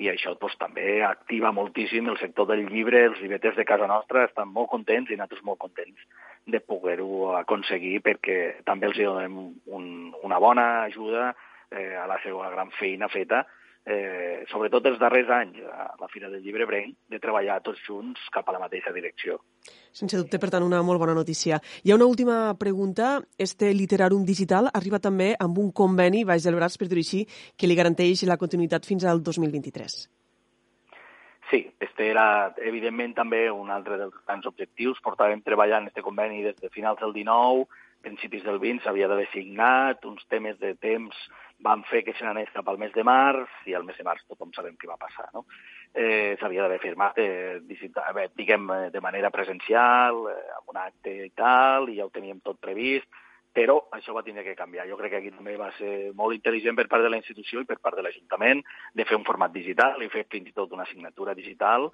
i això doncs, també activa moltíssim el sector del llibre, els llibreters de casa nostra estan molt contents i nosaltres molt contents de poder-ho aconseguir perquè també els donem un, una bona ajuda eh, a la seva gran feina feta, eh, sobretot els darrers anys, a la Fira del Llibre Brenc, de treballar tots junts cap a la mateixa direcció. Sense dubte, per tant, una molt bona notícia. Hi ha una última pregunta. Este Literàrum Digital arriba també amb un conveni, baix del braç, per dir així, que li garanteix la continuïtat fins al 2023. Sí, este era, evidentment, també un altre dels grans objectius. Portàvem treballant este conveni des de finals del 19, principis del 20 s'havia d'haver signat, uns temes de temps van fer que se n'anés cap al mes de març, i al mes de març tothom sabem què va passar, no? Eh, s'havia d'haver firmat, eh, diguem, eh, de manera presencial, eh, amb un acte i tal, i ja ho teníem tot previst, però això va tindre que canviar. Jo crec que aquí també va ser molt intel·ligent per part de la institució i per part de l'Ajuntament de fer un format digital i fer fins i tot una assignatura digital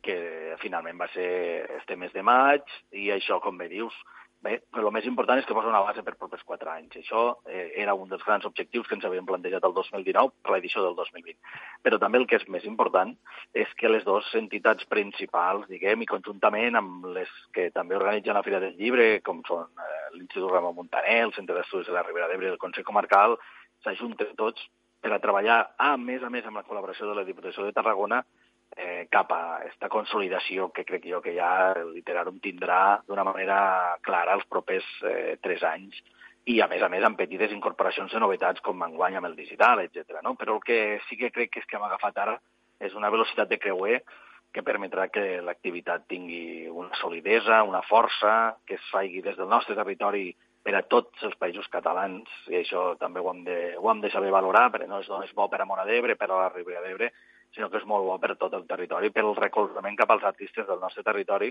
que finalment va ser este mes de maig i això, com bé dius, Bé, però el més important és que posa una base per propers quatre anys. Això eh, era un dels grans objectius que ens havíem plantejat el 2019 per l'edició del 2020. Però també el que és més important és que les dues entitats principals, diguem, i conjuntament amb les que també organitzen la Fira del Llibre, com són eh, l'Institut Ramon Montaner, el Centre d'Estudis de la Ribera d'Ebre i el Consell Comarcal, s'ajunten tots per a treballar, a més a més, amb la col·laboració de la Diputació de Tarragona, eh, cap a aquesta consolidació que crec jo que ja el Literàrum tindrà d'una manera clara els propers eh, tres anys i, a més a més, amb petites incorporacions de novetats com enguany amb el digital, etc. No? Però el que sí que crec que és que hem agafat ara és una velocitat de creuer que permetrà que l'activitat tingui una solidesa, una força, que es faci des del nostre territori per a tots els països catalans, i això també ho hem de, ho hem de saber valorar, perquè no és només bo per a Mora d'Ebre, per a la Ribera d'Ebre, sinó que és molt bo per tot el territori, pel recolzament cap als artistes del nostre territori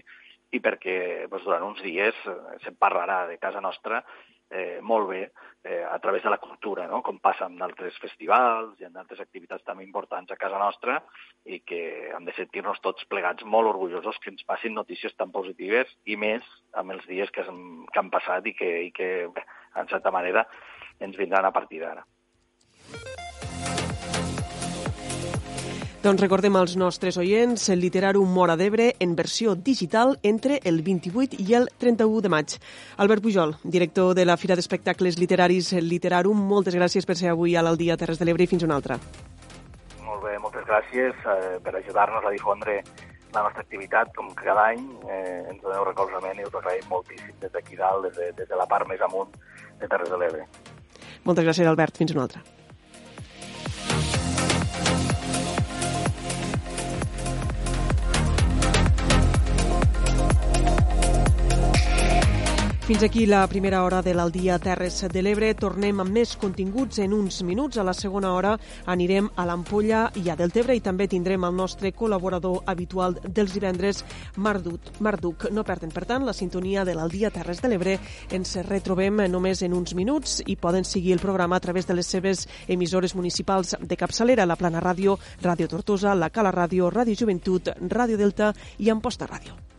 i perquè doncs, durant uns dies eh, se'n parlarà de casa nostra eh, molt bé eh, a través de la cultura, no? com passa amb d'altres festivals i amb d'altres activitats també importants a casa nostra i que hem de sentir-nos tots plegats molt orgullosos que ens passin notícies tan positives i més amb els dies que, han, que han passat i que, i que bé, en certa manera ens vindran a partir d'ara. Doncs recordem als nostres oients el Literàrum Mora d'Ebre en versió digital entre el 28 i el 31 de maig. Albert Pujol, director de la Fira d'Espectacles Literaris Literàrum, moltes gràcies per ser avui a l'Aldia Terres de l'Ebre i fins una altra. Molt bé, moltes gràcies eh, per ajudar-nos a difondre la nostra activitat, com cada any eh, ens doneu recolzament i us agraïm moltíssim des d'aquí dalt, des de, des de la part més amunt de Terres de l'Ebre. Moltes gràcies, Albert. Fins una altra. Fins aquí la primera hora de l'Aldia Terres de l'Ebre. Tornem amb més continguts en uns minuts. A la segona hora anirem a l'Ampolla i a Deltebre i també tindrem el nostre col·laborador habitual dels divendres, Mardut. Marduc. No perden, per tant, la sintonia de l'Aldia Terres de l'Ebre. Ens retrobem només en uns minuts i poden seguir el programa a través de les seves emissores municipals de capçalera, la Plana Ràdio, Ràdio Tortosa, la Cala Ràdio, Ràdio Joventut, Ràdio Delta i Amposta Ràdio.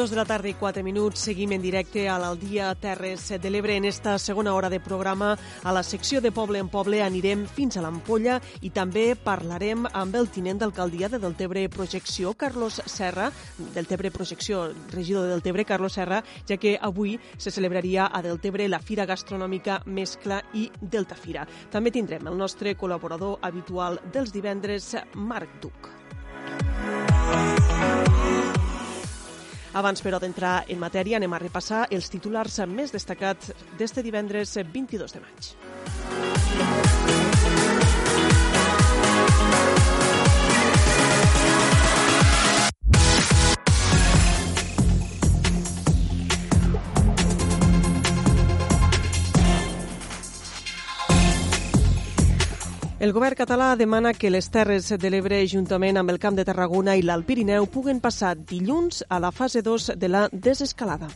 Dos de la tarda i quatre minuts. Seguim en directe a l'Aldia Terres de l'Ebre. En esta segona hora de programa, a la secció de Poble en Poble, anirem fins a l'Ampolla i també parlarem amb el tinent d'alcaldia de Deltebre Projecció, Carlos Serra, Deltebre Projecció, regidor de Deltebre, Carlos Serra, ja que avui se celebraria a Deltebre la Fira Gastronòmica Mescla i Deltafira. També tindrem el nostre col·laborador habitual dels divendres, Marc Duc. Abans, però, d'entrar en matèria, anem a repassar els titulars més destacats d'este divendres 22 de maig. El govern català demana que les Terres de l'Ebre, juntament amb el Camp de Tarragona i l'Alt Pirineu, puguen passar dilluns a la fase 2 de la desescalada.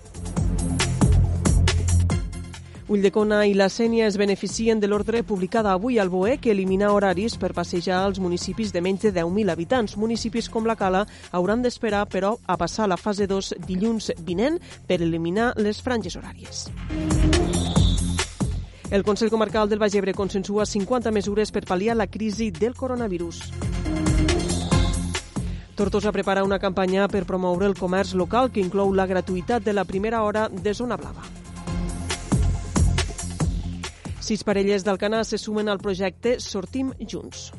Ulldecona i la Sènia es beneficien de l'ordre publicada avui al BOE que elimina horaris per passejar als municipis de menys de 10.000 habitants. Municipis com la Cala hauran d'esperar, però, a passar la fase 2 dilluns vinent per eliminar les franges horàries. El Consell Comarcal del Baix Ebre consensua 50 mesures per pal·liar la crisi del coronavirus. Tortosa prepara una campanya per promoure el comerç local que inclou la gratuïtat de la primera hora de zona blava. Sis parelles d'Alcanar se sumen al projecte Sortim Junts.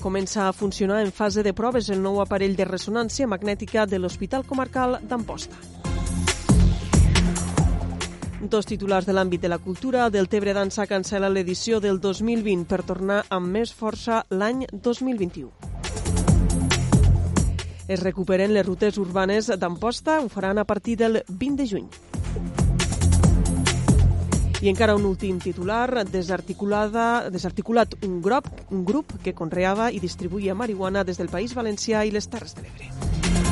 Comença a funcionar en fase de proves el nou aparell de ressonància magnètica de l'Hospital Comarcal d'Amposta. Dos titulars de l'àmbit de la cultura. Del Tebre Dansa cancela l'edició del 2020 per tornar amb més força l'any 2021. Es recuperen les rutes urbanes d'Amposta, ho faran a partir del 20 de juny. I encara un últim titular, desarticulada, desarticulat un grup, un grup que conreava i distribuïa marihuana des del País Valencià i les Terres de l'Ebre.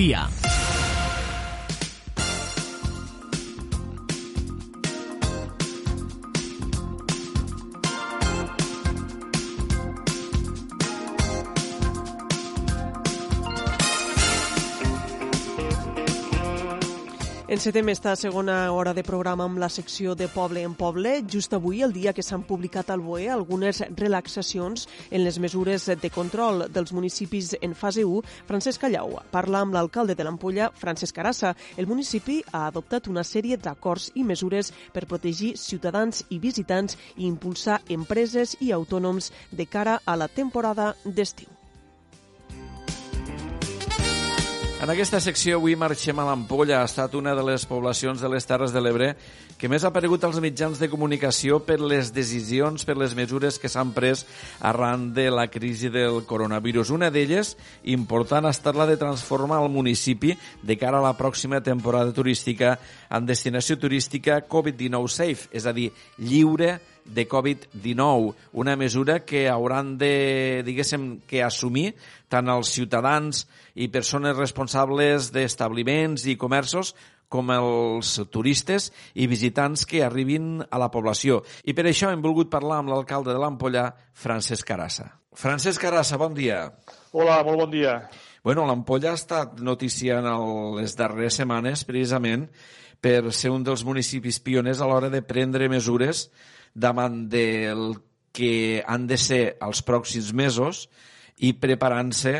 Día. Encetem esta segona hora de programa amb la secció de Poble en Poble. Just avui, el dia que s'han publicat al BOE algunes relaxacions en les mesures de control dels municipis en fase 1, Francesc Callau parla amb l'alcalde de l'Ampolla, Francesc Carassa. El municipi ha adoptat una sèrie d'acords i mesures per protegir ciutadans i visitants i impulsar empreses i autònoms de cara a la temporada d'estiu. En aquesta secció avui marxem a l'Ampolla. Ha estat una de les poblacions de les Terres de l'Ebre que més ha aparegut als mitjans de comunicació per les decisions, per les mesures que s'han pres arran de la crisi del coronavirus. Una d'elles, important, ha estat la de transformar el municipi de cara a la pròxima temporada turística en destinació turística Covid-19 safe, és a dir, lliure de Covid-19, una mesura que hauran de, diguéssim, que assumir tant els ciutadans i persones responsables d'establiments i comerços com els turistes i visitants que arribin a la població. I per això hem volgut parlar amb l'alcalde de l'Ampolla, Francesc Carassa. Francesc Carassa, bon dia. Hola, molt bon dia. Bueno, l'Ampolla ha estat notícia en les darreres setmanes precisament per ser un dels municipis pioners a l'hora de prendre mesures davant del que han de ser els pròxims mesos i preparant-se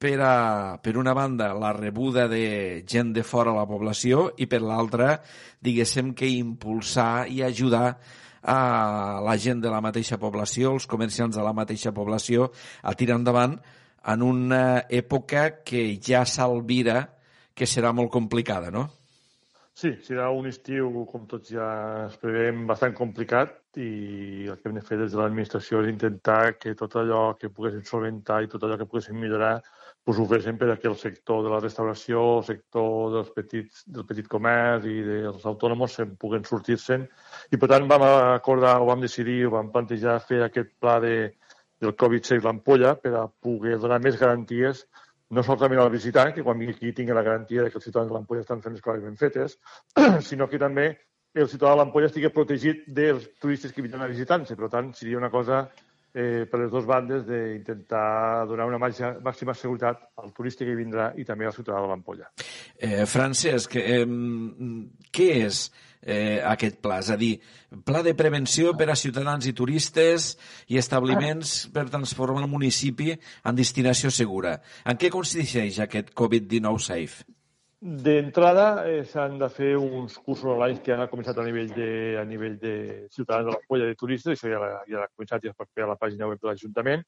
per, a, per una banda, la rebuda de gent de fora a la població i per l'altra, diguéssim que impulsar i ajudar a la gent de la mateixa població, els comerciants de la mateixa població, a tirar endavant en una època que ja s'alvira que serà molt complicada, no? Sí, serà un estiu, com tots ja es preveiem, bastant complicat i el que hem de fer des de l'administració és intentar que tot allò que poguéssim solventar i tot allò que poguéssim millorar pues, ho féssim per aquí el sector de la restauració, el sector dels petits, del petit comerç i dels autònoms se'n puguen sortir-se'n. I per tant vam acordar o vam decidir o vam plantejar fer aquest pla de, del Covid Safe l'ampolla per a poder donar més garanties no solament al visitant, que quan vingui aquí tingui la garantia que els ciutadans de l'ampolla estan fent les coses ben fetes, sinó que també el ciutadà de l'ampolla estigui protegit dels turistes que vindran a visitar-se. Per tant, seria una cosa eh, per les dues bandes d'intentar donar una màxima seguretat al turista que vindrà i també al ciutadà de l'Ampolla. Eh, Francesc, eh, què és eh, aquest pla? És a dir, pla de prevenció per a ciutadans i turistes i establiments per transformar el municipi en destinació segura. En què consisteix aquest Covid-19 Safe? D'entrada eh, s'han de fer uns cursos online que han començat a nivell de, a nivell de ciutadans de la polla de turistes, això ja, ja ha començat i es pot fer a la pàgina web de l'Ajuntament,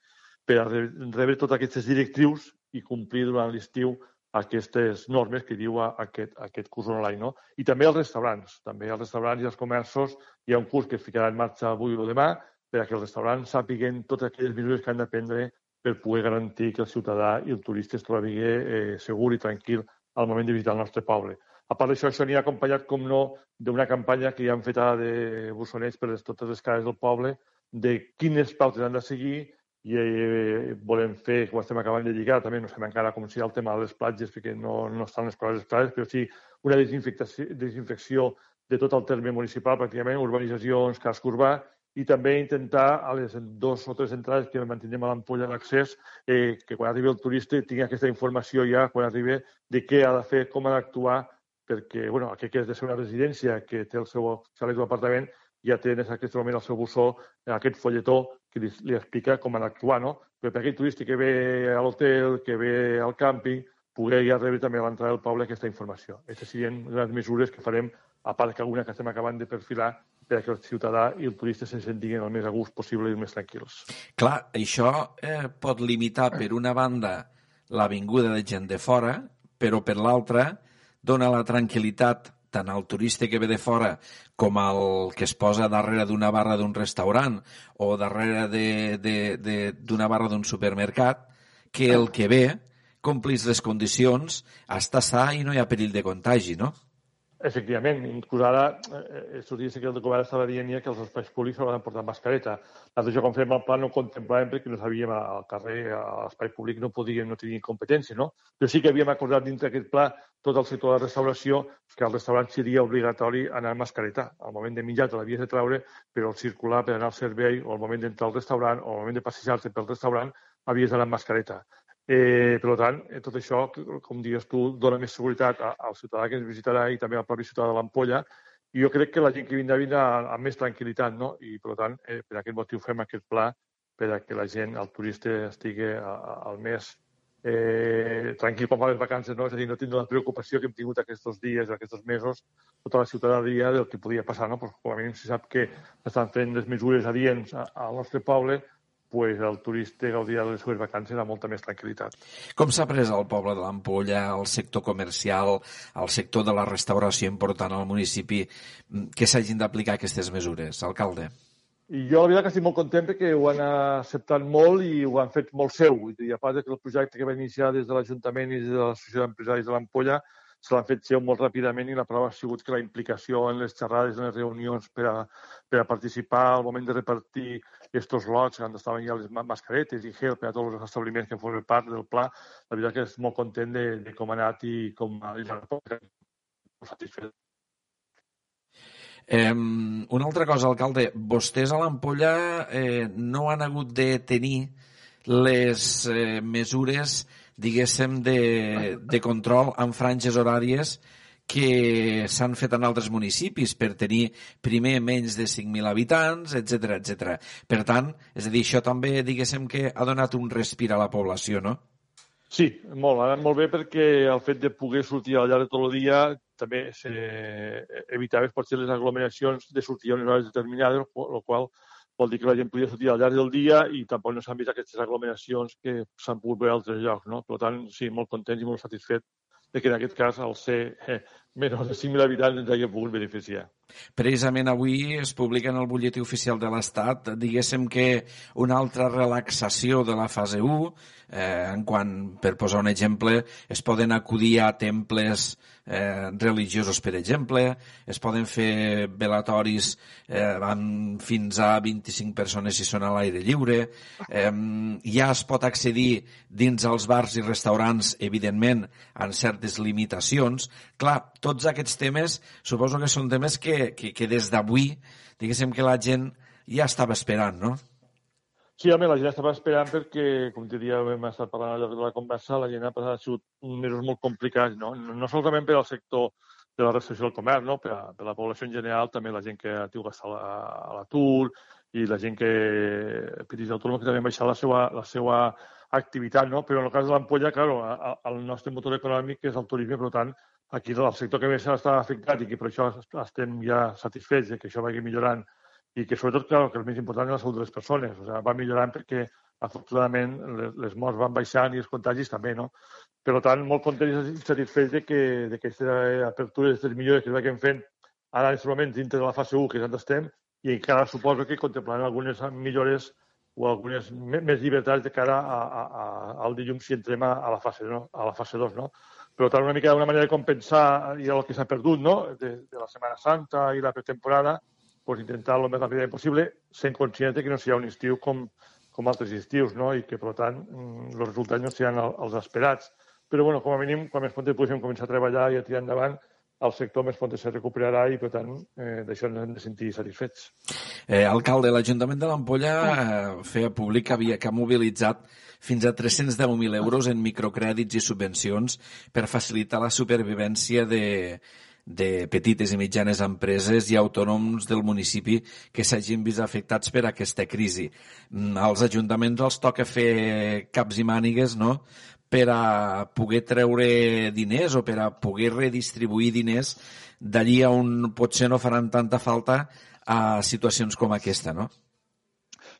per rebre totes aquestes directrius i complir durant l'estiu aquestes normes que diu aquest, aquest curs online. No? I també els restaurants. També els restaurants i els comerços hi ha un curs que es ficarà en marxa avui o demà perquè els restaurants sàpiguen totes aquelles mesures que han de prendre per poder garantir que el ciutadà i el turista es trobi eh, segur i tranquil al moment de visitar el nostre poble. A part d'això, això ha acompanyat, com no, d'una campanya que ja han fet ara de bussonets per totes les cases del poble, de quines pautes han de seguir i eh, volem fer, com estem acabant de lligar, també no sabem encara com serà el tema de les platges, perquè no, no estan les coses clares, però sí una desinfecció, desinfecció de tot el terme municipal, pràcticament, urbanitzacions, casc urbà, i també intentar a les dos o tres entrades que mantindrem a l'ampolla d'accés eh, que quan arribi el turista tingui aquesta informació ja quan arribi de què ha de fer, com ha d'actuar, perquè bueno, aquest que és de ser una residència que té el seu xalet d'apartament ja té en aquest moment el seu bussó aquest folletó que li, li explica com ha d'actuar, no? Però per aquell turista que ve a l'hotel, que ve al càmping, poder ja rebre també a l'entrada del poble aquesta informació. Aquestes serien les mesures que farem, a part que alguna que estem acabant de perfilar perquè el ciutadà i el turista se sentin el més a gust possible i més tranquils. Clar, això eh, pot limitar, per una banda, la vinguda de gent de fora, però per l'altra dona la tranquil·litat tant al turista que ve de fora com al que es posa darrere d'una barra d'un restaurant o darrere d'una barra d'un supermercat, que el que ve complís les condicions, està sa i no hi ha perill de contagi, no? Efectivament, inclús ara, eh, estos dies que el govern estava dient que els espais públics s'hauran de portar mascareta. Nosaltres, quan fem el pla, no contemplàvem perquè no sabíem al carrer, a l'espai públic, no podíem, no teníem competència, no? Però sí que havíem acordat dintre d'aquest pla tot el sector de la restauració que al restaurant seria obligatori anar amb mascareta. Al moment de menjar te l'havies de treure, però al circular per anar al servei o al moment d'entrar al restaurant o al moment de passejar-te pel restaurant havies d'anar amb mascareta. Eh, per tant, eh, tot això, com dius tu, dona més seguretat al ciutadà que ens visitarà i també al propi ciutadà de l'Ampolla. I jo crec que la gent que vindrà vindrà amb més tranquil·litat, no? I, per tant, eh, per aquest motiu fem aquest pla per a que la gent, el turista, estigui al més eh, tranquil com a les vacances, no? És a dir, no tindre la preocupació que hem tingut aquests dies, aquests mesos, tota la ciutadania del que podia passar, no? Pues, com a mínim se sap que estan fent les mesures adients al nostre poble pues, el turista gaudirà de les seves vacances amb molta més tranquil·litat. Com s'ha pres el poble de l'Ampolla, el sector comercial, el sector de la restauració important al municipi, mm, que s'hagin d'aplicar aquestes mesures, alcalde? I jo la veritat que estic molt content perquè ho han acceptat molt i ho han fet molt seu. I a part que el projecte que va iniciar des de l'Ajuntament i des de l'Associació d'Empresaris de l'Ampolla se l'han fet seu molt ràpidament i la prova ha sigut que la implicació en les xerrades, en les reunions per a, per a participar al moment de repartir aquests lots, on estaven ja les mascaretes i gel per a tots els establiments que formen part del pla, la veritat que és molt content de, de com ha anat i com ha anat satisfet. Eh, una altra cosa, alcalde, vostès a l'Ampolla eh, no han hagut de tenir les eh, mesures diguéssim, de, de control amb franges horàries que s'han fet en altres municipis per tenir primer menys de 5.000 habitants, etc etc. Per tant, és a dir, això també, diguéssim, que ha donat un respir a la població, no? Sí, molt, ha anat molt bé perquè el fet de poder sortir al llarg de tot el dia també evitava potser les aglomeracions de sortir a unes hores determinades, el qual vol dir que la gent podia sortir al llarg del dia i tampoc no s'han vist aquestes aglomeracions que s'han pogut veure a altres llocs. No? Per tant, sí, molt contents i molt satisfet de que en aquest cas, al ser eh, menys de 5.000 habitants, ens hagi pogut beneficiar. Precisament avui es publica en el butlletí oficial de l'Estat, diguéssim que una altra relaxació de la fase 1, eh, en quan, per posar un exemple, es poden acudir a temples eh, religiosos, per exemple, es poden fer velatoris eh, amb fins a 25 persones si són a l'aire lliure, eh, ja es pot accedir dins els bars i restaurants, evidentment, amb certes limitacions. Clar, tots aquests temes suposo que són temes que, que, que des d'avui, diguéssim que la gent ja estava esperant, no? Sí, home, la gent estava esperant perquè, com te dia, hem estat parlant allò de la conversa, la gent ha passat sigut mesos molt complicats, no? No solament per al sector de la restricció del comerç, no? per, a, per la població en general, també la gent que ha tingut que a, a l'atur i la gent que, petits autònoms, que també han baixat la seva, la seva activitat, no? Però en el cas de l'ampolla, claro, el nostre motor econòmic és el turisme, per tant, aquí el sector que més està afectat i que per això estem ja satisfets de que això vagi millorant i que sobretot, clar, que el més important és la salut de les persones. O sigui, va millorant perquè, afortunadament, les, morts van baixant i els contagis també, no? Per tant, molt contents i satisfets de que d'aquesta apertura, d'aquestes millores que vagin fent ara en aquests moments dintre de la fase 1, que on estem, i encara suposo que contemplaran algunes millores o algunes més llibertats de cara a, a, a, al dilluns si entrem a, a la fase, no? a la fase 2, no? Per tant, una mica una manera de compensar ja el que s'ha perdut, no?, de, de la Setmana Santa i la pretemporada, pues, intentar el més ràpidament possible, sent conscient que no sigui un estiu com, com altres estius, no? i que, per tant, els mm, resultats no siguin els esperats. Però, bueno, com a mínim, quan més pronte puguem començar a treballar i a tirar endavant, el sector més pronte se recuperarà i, per tant, eh, d'això ens hem de sentir satisfets. Eh, alcalde, l'Ajuntament de l'Ampolla eh, feia públic que, havia, que ha mobilitzat fins a 310.000 euros en microcrèdits i subvencions per facilitar la supervivència de, de petites i mitjanes empreses i autònoms del municipi que s'hagin vist afectats per aquesta crisi. Mm, als ajuntaments els toca fer caps i mànigues, no?, per a poder treure diners o per a poder redistribuir diners d'allí on potser no faran tanta falta a situacions com aquesta, no?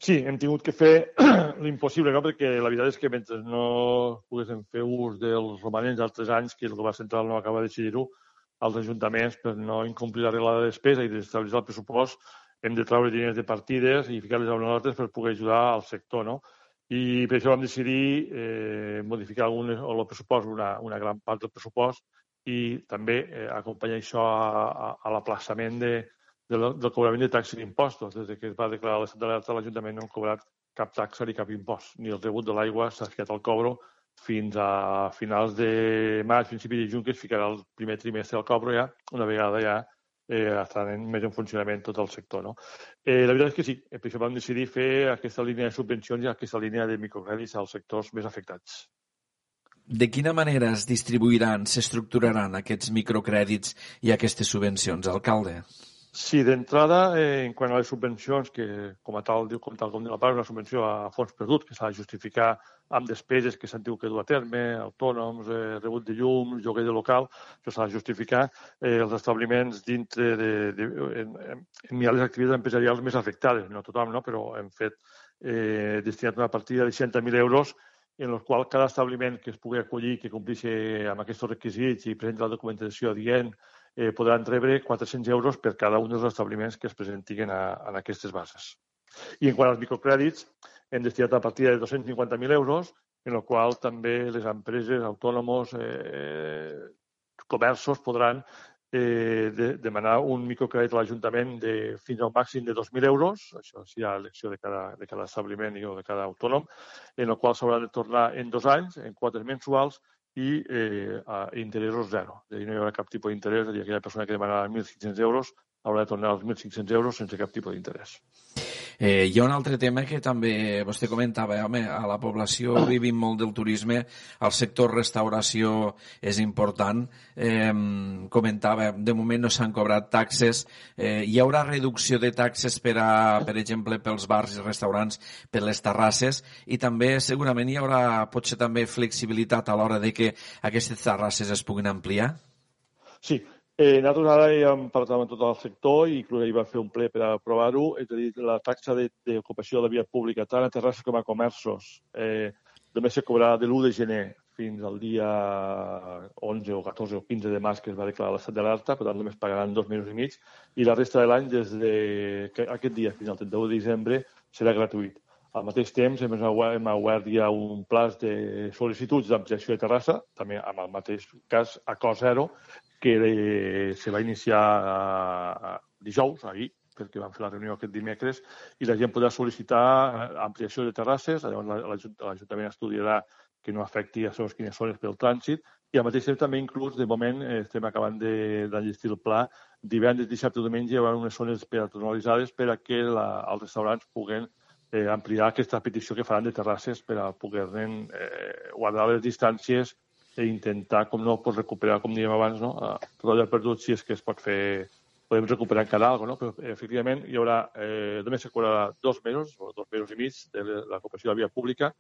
Sí, hem tingut que fer l'impossible, no? perquè la veritat és que mentre no poguéssim fer ús dels romanents d'altres anys, que el govern central no acaba de decidir-ho, als ajuntaments per no incomplir la regla de despesa i d'estabilitzar el pressupost, hem de treure diners de partides i ficar-les a nosaltres per poder ajudar al sector, no? I per això vam decidir eh, modificar algunes, o el pressupost, una, una gran part del pressupost, i també eh, acompanyar això a, a, a l'aplaçament de, de, del cobrament de taxes i impostos. Des que es va declarar l'estat d'alerta, l'Ajuntament no ha cobrat cap taxa ni cap impost. Ni el rebut de l'aigua s'ha ficat al cobro fins a finals de maig, principi de juny, que es ficarà el primer trimestre al cobro ja, una vegada ja eh, estan en, més en funcionament tot el sector. No? Eh, la veritat és que sí, per això vam decidir fer aquesta línia de subvencions i aquesta línia de microcrèdits als sectors més afectats. De quina manera es distribuiran, s'estructuraran aquests microcrèdits i aquestes subvencions, alcalde? Sí, d'entrada, eh, en quant a les subvencions, que com a tal com tal com diu la paraula, una subvenció a fons perdut, que s'ha de justificar amb despeses que s'han tingut que dur a terme, autònoms, eh, rebut de llum, lloguer de local, això s'ha de justificar. Eh, els establiments dintre de... de en, en, en les activitats empresarials més afectades, no tothom, no? però hem fet eh, destinat una partida de 60.000 euros en el qual cada establiment que es pugui acollir, que complixi amb aquests requisits i presenti la documentació dient eh, podran rebre 400 euros per cada un dels establiments que es presentin a, a aquestes bases. I en quant als microcrèdits, hem destinat a partir de 250.000 euros, en el qual també les empreses, autònomos, eh, comerços podran eh, de, demanar un microcrèdit a l'Ajuntament de fins a un màxim de 2.000 euros, això sí a elecció de cada, de cada establiment o de cada autònom, en el qual s'haurà de tornar en dos anys, en quatre mensuals, i eh, a interessos zero. És a dir, no hi haurà cap tipus d'interès, és a dir, aquella persona que demanarà 1.500 euros haurà de tornar els 1.500 euros sense cap tipus d'interès. Eh, hi ha un altre tema que també vostè comentava, home, a la població vivim molt del turisme, el sector restauració és important, eh, comentava, de moment no s'han cobrat taxes, eh, hi haurà reducció de taxes per, a, per exemple, pels bars i restaurants, per les terrasses, i també segurament hi haurà potser també flexibilitat a l'hora de que aquestes terrasses es puguin ampliar? Sí, Eh, nosaltres ara ja hem parlat amb tot el sector i hi va fer un ple per aprovar-ho, és a dir, la taxa d'ocupació de, de la via pública, tant a terrasses com a comerços, eh, només se cobrarà de l'1 de gener fins al dia 11 o 14 o 15 de març que es va declarar l'estat d'alerta, per tant només pagaran dos mesos i mig, i la resta de l'any des de aquest dia fins al 31 de desembre serà gratuït. Al mateix temps hem obert ja un plaç de sol·licituds d'ampliació de terrassa, també amb el mateix cas a cost zero, que eh, se va iniciar eh, dijous, ahir, perquè vam fer la reunió aquest dimecres, i la gent podrà sol·licitar eh, ampliació de terrasses, llavors l'Ajuntament estudiarà que no afecti a segons quines zones pel trànsit, i al mateix temps també inclús, de moment, estem acabant d'enllestir el pla, divendres, dissabte i diumenge hi haurà unes zones peatonalitzades per a que la, els restaurants puguen eh, ampliar aquesta petició que faran de terrasses per a poder-ne eh, guardar les distàncies i intentar, com no, pues, recuperar, com dèiem abans, no? tot allò perdut si és que es pot fer podem recuperar encara alguna cosa, no? però efectivament hi haurà, eh, només se cobrarà dos mesos, o dos mesos i mig de la cooperació de la via pública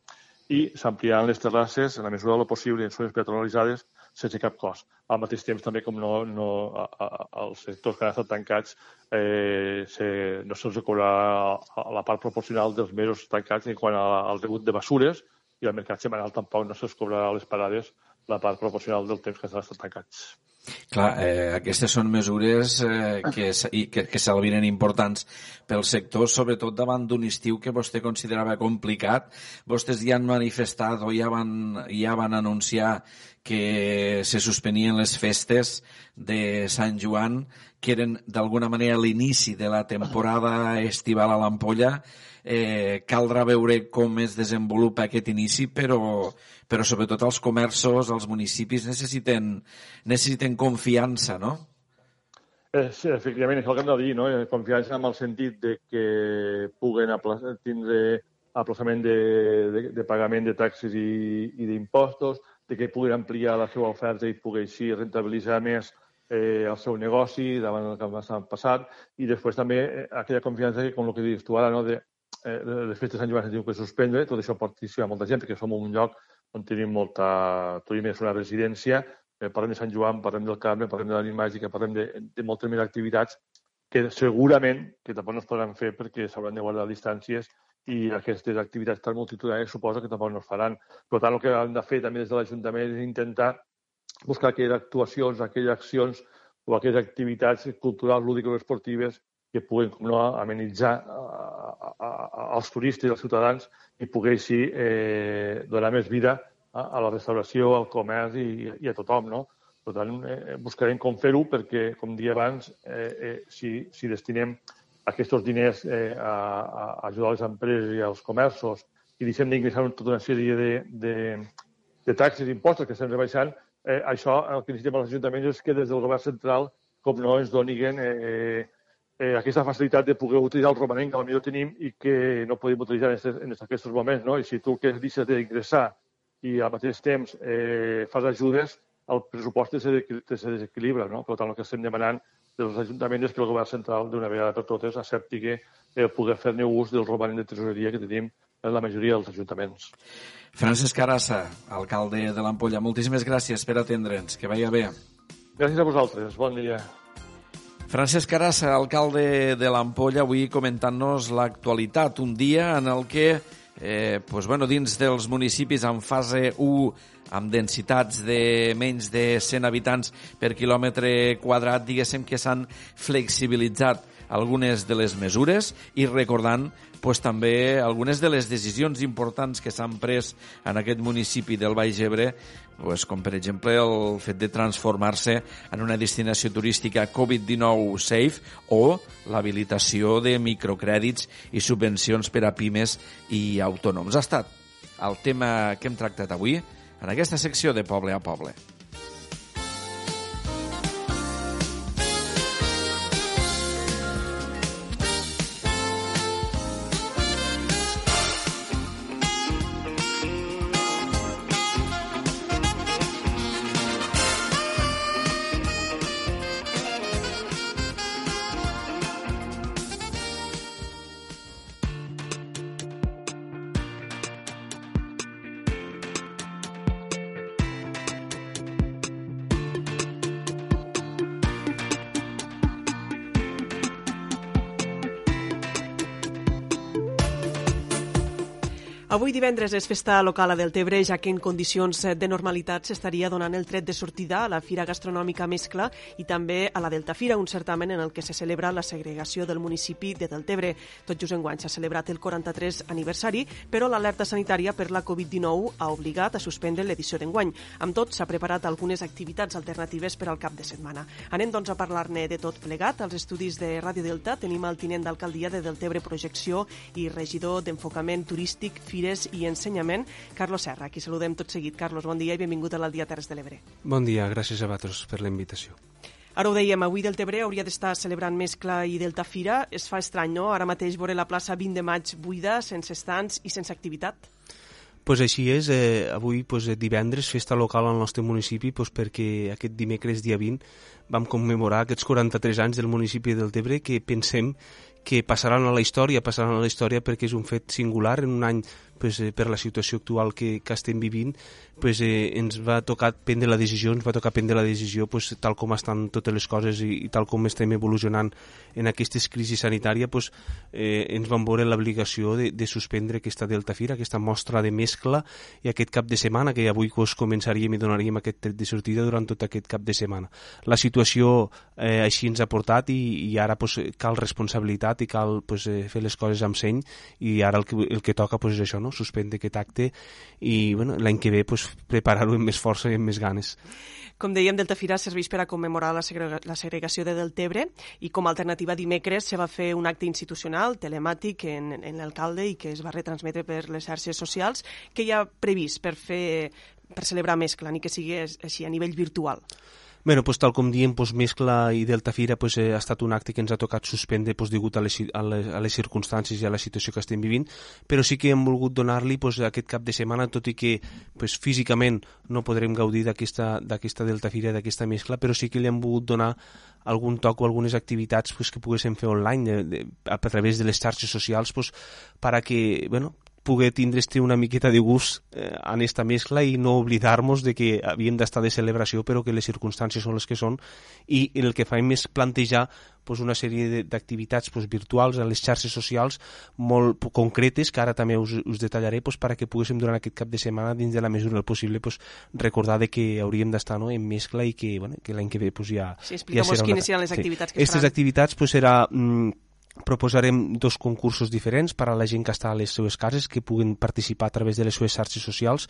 i s'ampliaran les terrasses en la mesura del possible en zones peatonalitzades sense cap cost. Al mateix temps també, com no, no a, a, els sectors que han estat tancats eh, se, no se'ls cobrarà la part proporcional dels mesos tancats en quant al rebut de basures i al mercat setmanal tampoc no se'ls cobrarà a les parades la part proporcional del temps que han estat tancats. Clar, eh, aquestes són mesures eh, que, que, que s'alvinen importants pel sector, sobretot davant d'un estiu que vostè considerava complicat. Vostès ja han manifestat o ja van, ja van anunciar que se suspenien les festes de Sant Joan, que eren d'alguna manera l'inici de la temporada estival a l'Ampolla. Eh, caldrà veure com es desenvolupa aquest inici, però però sobretot els comerços, els municipis necessiten, necessiten confiança, no? Eh, sí, efectivament, és el que hem de dir, no? Eh, confiança en el sentit de que puguen tindre aplaçament de, de, de pagament de taxes i, i d'impostos, de que puguin ampliar la seva oferta i pugui així rentabilitzar més eh, el seu negoci davant del que ha passat i després també eh, aquella confiança que, com el que dius tu ara, no, de, eh, les festes de Sant Joan s'han tingut que suspendre, tot això pot a molta gent perquè som un lloc on tenim molta turisme, és una residència, eh, parlem de Sant Joan, parlem del Carme, parlem de la màgica, parlem de, de moltes més activitats que segurament que tampoc no es podran fer perquè s'hauran de guardar distàncies i aquestes activitats tan multitudinàries suposa que tampoc no es faran. Per tant, el que han de fer també des de l'Ajuntament és intentar buscar aquelles actuacions, aquelles accions o aquelles activitats culturals, lúdiques o esportives que puguen com no, amenitzar a, a, a, als turistes i als ciutadans i així eh, donar més vida a, a la restauració, al comerç i, i a tothom. No? Per tant, eh, buscarem com fer-ho perquè, com dia abans, eh, eh, si, si destinem aquests diners eh, a, a ajudar les empreses i als comerços i deixem d'ingressar tota una sèrie de, de, de taxes i impostos que estem rebaixant, eh, això el que necessitem als ajuntaments és que des del govern central, com no, ens donin eh, eh, aquesta facilitat de poder utilitzar el romanent que potser tenim i que no podem utilitzar en, en aquests moments. No? I si tu que deixes d'ingressar i al mateix temps eh, fas ajudes, el pressupost se, desequilibra. No? Per tant, el que estem demanant dels ajuntaments és que el govern central, d'una vegada per totes, accepti que eh, poder fer-ne ús del romanent de tresoreria que tenim en la majoria dels ajuntaments. Francesc Carassa, alcalde de l'Ampolla, moltíssimes gràcies per atendre'ns. Que vagi bé. Gràcies a vosaltres. Bon dia. Francesc Carassa, alcalde de l'Ampolla, avui comentant-nos l'actualitat, un dia en el que, eh, pues, bueno, dins dels municipis en fase 1, amb densitats de menys de 100 habitants per quilòmetre quadrat, diguéssim que s'han flexibilitzat algunes de les mesures i recordant pues, també algunes de les decisions importants que s'han pres en aquest municipi del Baix Ebre, pues, com per exemple el fet de transformar-se en una destinació turística Covid-19 safe o l'habilitació de microcrèdits i subvencions per a pimes i autònoms. Ha estat el tema que hem tractat avui en aquesta secció de Poble a Poble. Divendres és festa local a Deltebre, ja que en condicions de normalitat s'estaria donant el tret de sortida a la Fira Gastronòmica Mescla i també a la Delta Fira, un certamen en el que se celebra la segregació del municipi de Deltebre. Tot just enguany s'ha celebrat el 43 aniversari, però l'alerta sanitària per la Covid-19 ha obligat a suspendre l'edició d'enguany. Amb tot, s'ha preparat algunes activitats alternatives per al cap de setmana. Anem, doncs, a parlar-ne de tot plegat. Als estudis de Ràdio Delta tenim el tinent d'alcaldia de Deltebre Projecció i regidor d'Enfocament Turístic, Fires i Ensenyament, Carlos Serra. Aquí saludem tot seguit. Carlos, bon dia i benvingut a l'Aldia Terres de l'Ebre. Bon dia, gràcies a vosaltres per la invitació. Ara ho dèiem, avui Deltebre hauria d'estar celebrant Mescla i Delta Fira. Es fa estrany, no?, ara mateix veure la plaça 20 de maig buida, sense estants i sense activitat. Pues així és, eh, avui pues, divendres, festa local al nostre municipi pues, perquè aquest dimecres, dia 20, vam commemorar aquests 43 anys del municipi del Tebre que pensem que passaran a la història, passaran a la història perquè és un fet singular en un any pues, eh, per la situació actual que, que estem vivint, pues, eh, ens va tocar prendre la decisió, ens va tocar prendre la decisió pues, tal com estan totes les coses i, i tal com estem evolucionant en aquestes crisis sanitàries, pues, eh, ens van veure l'obligació de, de suspendre aquesta Delta Fira, aquesta mostra de mescla i aquest cap de setmana, que avui pues, començaríem i donaríem aquest tret de sortida durant tot aquest cap de setmana. La situació eh, així ens ha portat i, i ara pues, cal responsabilitat i cal pues, eh, fer les coses amb seny i ara el que, el que toca pues, és això, no? Suspendre aquest acte i bueno, l'any que ve pues, preparar-ho amb més força i amb més ganes. Com dèiem, Delta Fira serveix per a commemorar la, segrega la segregació de Deltebre i com a alternativa dimecres se va fer un acte institucional telemàtic en, en l'alcalde i que es va retransmetre per les xarxes socials que hi ha previst per fer per celebrar mescla, ni que sigui així a nivell virtual. Bueno, pues, tal com diem, pues, Mescla i Delta Fira pues, eh, ha estat un acte que ens ha tocat suspendre pues, degut a les, a, les, a les circumstàncies i a la situació que estem vivint, però sí que hem volgut donar-li pues, aquest cap de setmana, tot i que pues, físicament no podrem gaudir d'aquesta Delta Fira, d'aquesta mescla, però sí que li hem volgut donar algun toc o algunes activitats pues, que poguéssim fer online de, de, a través de les xarxes socials pues, para que, bueno, poder tindre este una miqueta de gust eh, en esta mescla i no oblidar-nos de que havíem d'estar de celebració però que les circumstàncies són les que són i el que fem és plantejar pues, una sèrie d'activitats pues, virtuals a les xarxes socials molt concretes que ara també us, us detallaré pues, perquè poguéssim durant aquest cap de setmana dins de la mesura del possible pues, recordar de que hauríem d'estar no, en mescla i que, bueno, que l'any que ve pues, ja, sí, ja serà quines seran les activitats sí. que Aquestes activitats pues, serà mm, proposarem dos concursos diferents per a la gent que està a les seues cases, que puguen participar a través de les seues xarxes socials.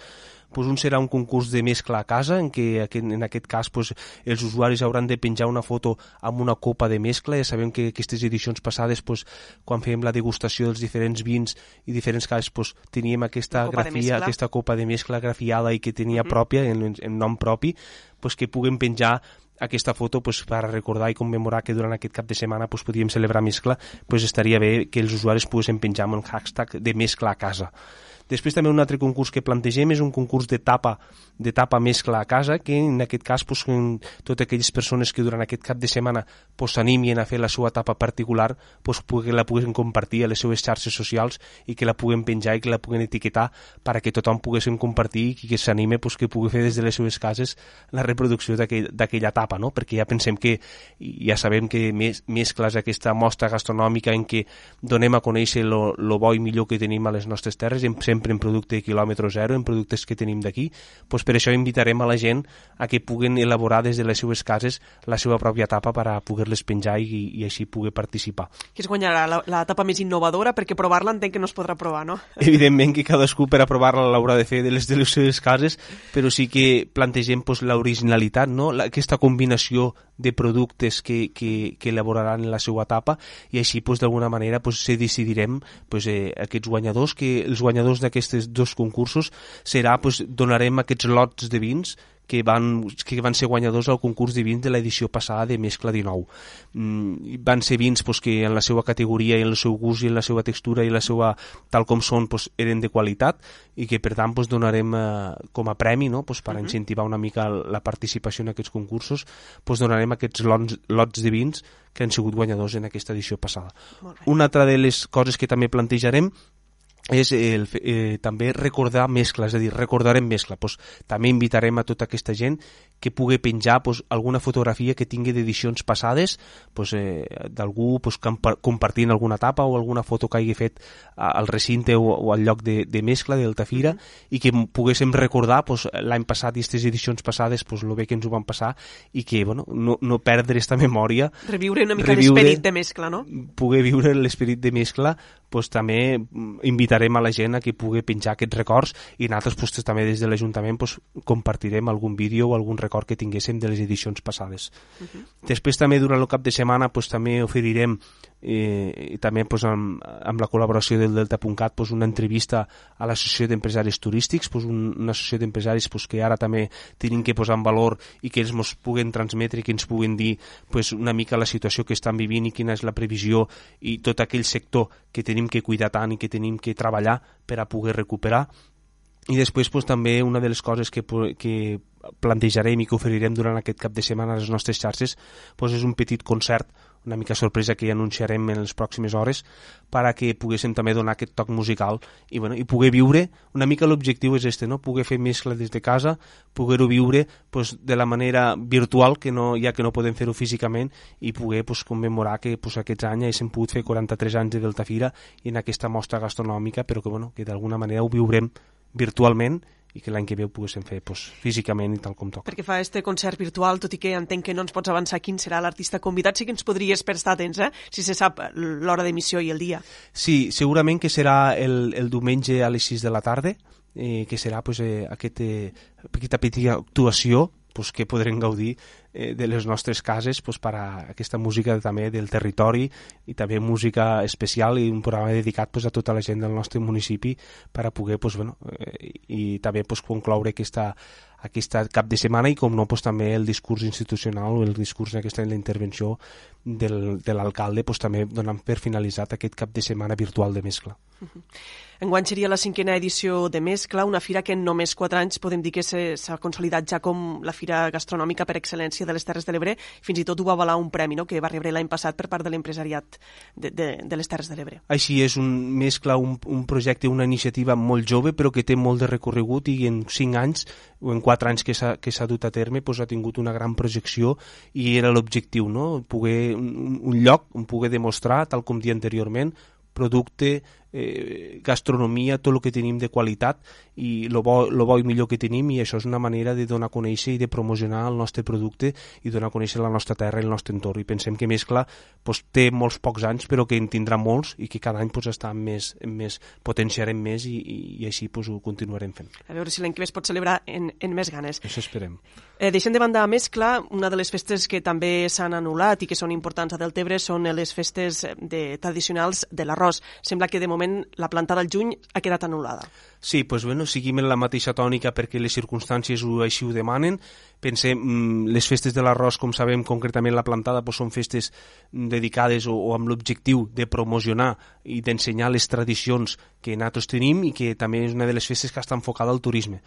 Pues un serà un concurs de mescla a casa, en què en aquest cas pues, els usuaris hauran de penjar una foto amb una copa de mescla. Ja sabem que aquestes edicions passades, pues, quan fèiem la degustació dels diferents vins i diferents cases, pues, teníem aquesta grafia, aquesta copa de mescla grafiada i que tenia uh -huh. pròpia, en, en nom propi, pues, que puguen penjar aquesta foto pues, per recordar i commemorar que durant aquest cap de setmana pues, podíem celebrar mescla, pues, estaria bé que els usuaris poguessin penjar amb el hashtag de mescla a casa. Després també un altre concurs que plantegem és un concurs de tapa, de tapa mescla a casa, que en aquest cas pues, totes aquelles persones que durant aquest cap de setmana s'animin pues, a fer la seva tapa particular pues, que la puguin compartir a les seves xarxes socials i que la puguen penjar i que la puguen etiquetar perquè tothom poguessin compartir i que s'anime pues, que pugui fer des de les seves cases la reproducció d'aquella tapa, no? perquè ja pensem que, ja sabem que més, mescles aquesta mostra gastronòmica en què donem a conèixer lo, lo bo i millor que tenim a les nostres terres, sempre sempre en producte de quilòmetre zero, en productes que tenim d'aquí, doncs per això invitarem a la gent a que puguen elaborar des de les seues cases la seva pròpia tapa per a poder-les penjar i, i així poder participar. Qui es guanyarà la, la tapa més innovadora? Perquè provar-la entenc que no es podrà provar, no? Evidentment que cadascú per a provar-la l'haurà de fer de les de les seves cases, però sí que plantegem pues, l'originalitat, no? aquesta combinació de productes que, que, que elaboraran la seva tapa i així pues, d'alguna manera pues, se decidirem pues, eh, aquests guanyadors, que els guanyadors d'aquests dos concursos serà, pues, donarem aquests lots de vins que van, que van ser guanyadors al concurs de vins de l'edició passada de Mescla 19. Mm, van ser vins pues, que en la seva categoria i en el seu gust i en la seva textura i la seva, tal com són pues, eren de qualitat i que per tant pues, donarem eh, com a premi no? pues, per uh -huh. incentivar una mica la participació en aquests concursos pues, donarem aquests lots, lots de vins que han sigut guanyadors en aquesta edició passada. Una altra de les coses que també plantejarem és el, eh, també recordar mescla, és a dir, recordarem mescla. Pues, també invitarem a tota aquesta gent que pugui penjar pues, alguna fotografia que tingui d'edicions passades pues, eh, d'algú pues, compartint alguna etapa o alguna foto que hagi fet al recinte o, o al lloc de, de mescla d'Altafira mm -hmm. i que poguéssim recordar pues, l'any passat i aquestes edicions passades pues, el bé que ens ho van passar i que bueno, no, no perdre aquesta memòria reviure una mica l'esperit de mescla no? poder viure l'esperit de mescla pues, també invitarem a la gent a que pugui penjar aquests records i nosaltres pues, també des de l'Ajuntament pues, compartirem algun vídeo o algun record que tinguéssim de les edicions passades. Uh -huh. Després també durant el cap de setmana pues, també oferirem eh, i també pues, amb, amb la col·laboració del Delta.cat pues, una entrevista a l'Associació d'Empresaris Turístics, pues, un, una associació d'empresaris pues, que ara també tenim que posar en valor i que ells ens puguen transmetre i que ens puguen dir pues, una mica la situació que estan vivint i quina és la previsió i tot aquell sector que tenim que cuidar tant i que tenim que treballar per a poder recuperar i després pues, també una de les coses que, que plantejarem i que oferirem durant aquest cap de setmana a les nostres xarxes pues, és un petit concert una mica sorpresa que anunciarem en les pròximes hores per a que poguéssim també donar aquest toc musical i, bueno, i poder viure, una mica l'objectiu és este, no? poder fer mescla des de casa, poder-ho viure pues, de la manera virtual, que no, ja que no podem fer-ho físicament, i poder pues, commemorar que pues, aquests anys hem pogut fer 43 anys de Deltafira i en aquesta mostra gastronòmica, però que, bueno, que d'alguna manera ho viurem virtualment i que l'any que ve ho poguéssim fer pues, físicament i tal com toca. Perquè fa este concert virtual, tot i que entenc que no ens pots avançar quin serà l'artista convidat, sí que ens podries per estar atents, eh? si se sap l'hora d'emissió i el dia. Sí, segurament que serà el, el diumenge a les 6 de la tarda, eh, que serà pues, eh, aquest, eh, aquesta petita actuació pues, que podrem gaudir eh, de les nostres cases pues, per a aquesta música també del territori i també música especial i un programa dedicat pues, a tota la gent del nostre municipi per a poder pues, bueno, eh, i també pues, concloure aquesta, aquesta cap de setmana i com no pues, també el discurs institucional o el discurs aquesta la intervenció del, de l'alcalde pues, també donant per finalitzat aquest cap de setmana virtual de mescla. Uh -huh. Enguany seria la cinquena edició de Mescla, una fira que en només quatre anys podem dir que s'ha consolidat ja com la fira gastronòmica per excel·lència de les Terres de l'Ebre, fins i tot ho va avalar un premi no?, que va rebre l'any passat per part de l'empresariat de, de, de les Terres de l'Ebre. Així és, un Mescla, un, un projecte, una iniciativa molt jove, però que té molt de recorregut i en cinc anys o en quatre anys que s'ha dut a terme doncs, ha tingut una gran projecció i era l'objectiu, no? poder un, un lloc on pugui demostrar, tal com dia anteriorment, producte, eh, gastronomia, tot el que tenim de qualitat i el bo, lo bo i millor que tenim i això és una manera de donar a conèixer i de promocionar el nostre producte i donar a conèixer la nostra terra i el nostre entorn i pensem que Mescla pues, té molts pocs anys però que en tindrà molts i que cada any pues, està més, més potenciarem més i, i, i així pues, ho continuarem fent. A veure si l'any que ve es pot celebrar en, en més ganes. Això esperem. Eh, deixem de banda Mescla, una de les festes que també s'han anul·lat i que són importants a Deltebre són les festes de, tradicionals de l'arròs. Sembla que de moment moment la planta del juny ha quedat anul·lada. Sí, doncs, bueno, seguim en la mateixa tònica perquè les circumstàncies ho, així ho demanen. Pensem, mm, les festes de l'arròs, com sabem, concretament la plantada, doncs, són festes dedicades o, o amb l'objectiu de promocionar i d'ensenyar les tradicions que nosaltres tenim i que també és una de les festes que està enfocada al turisme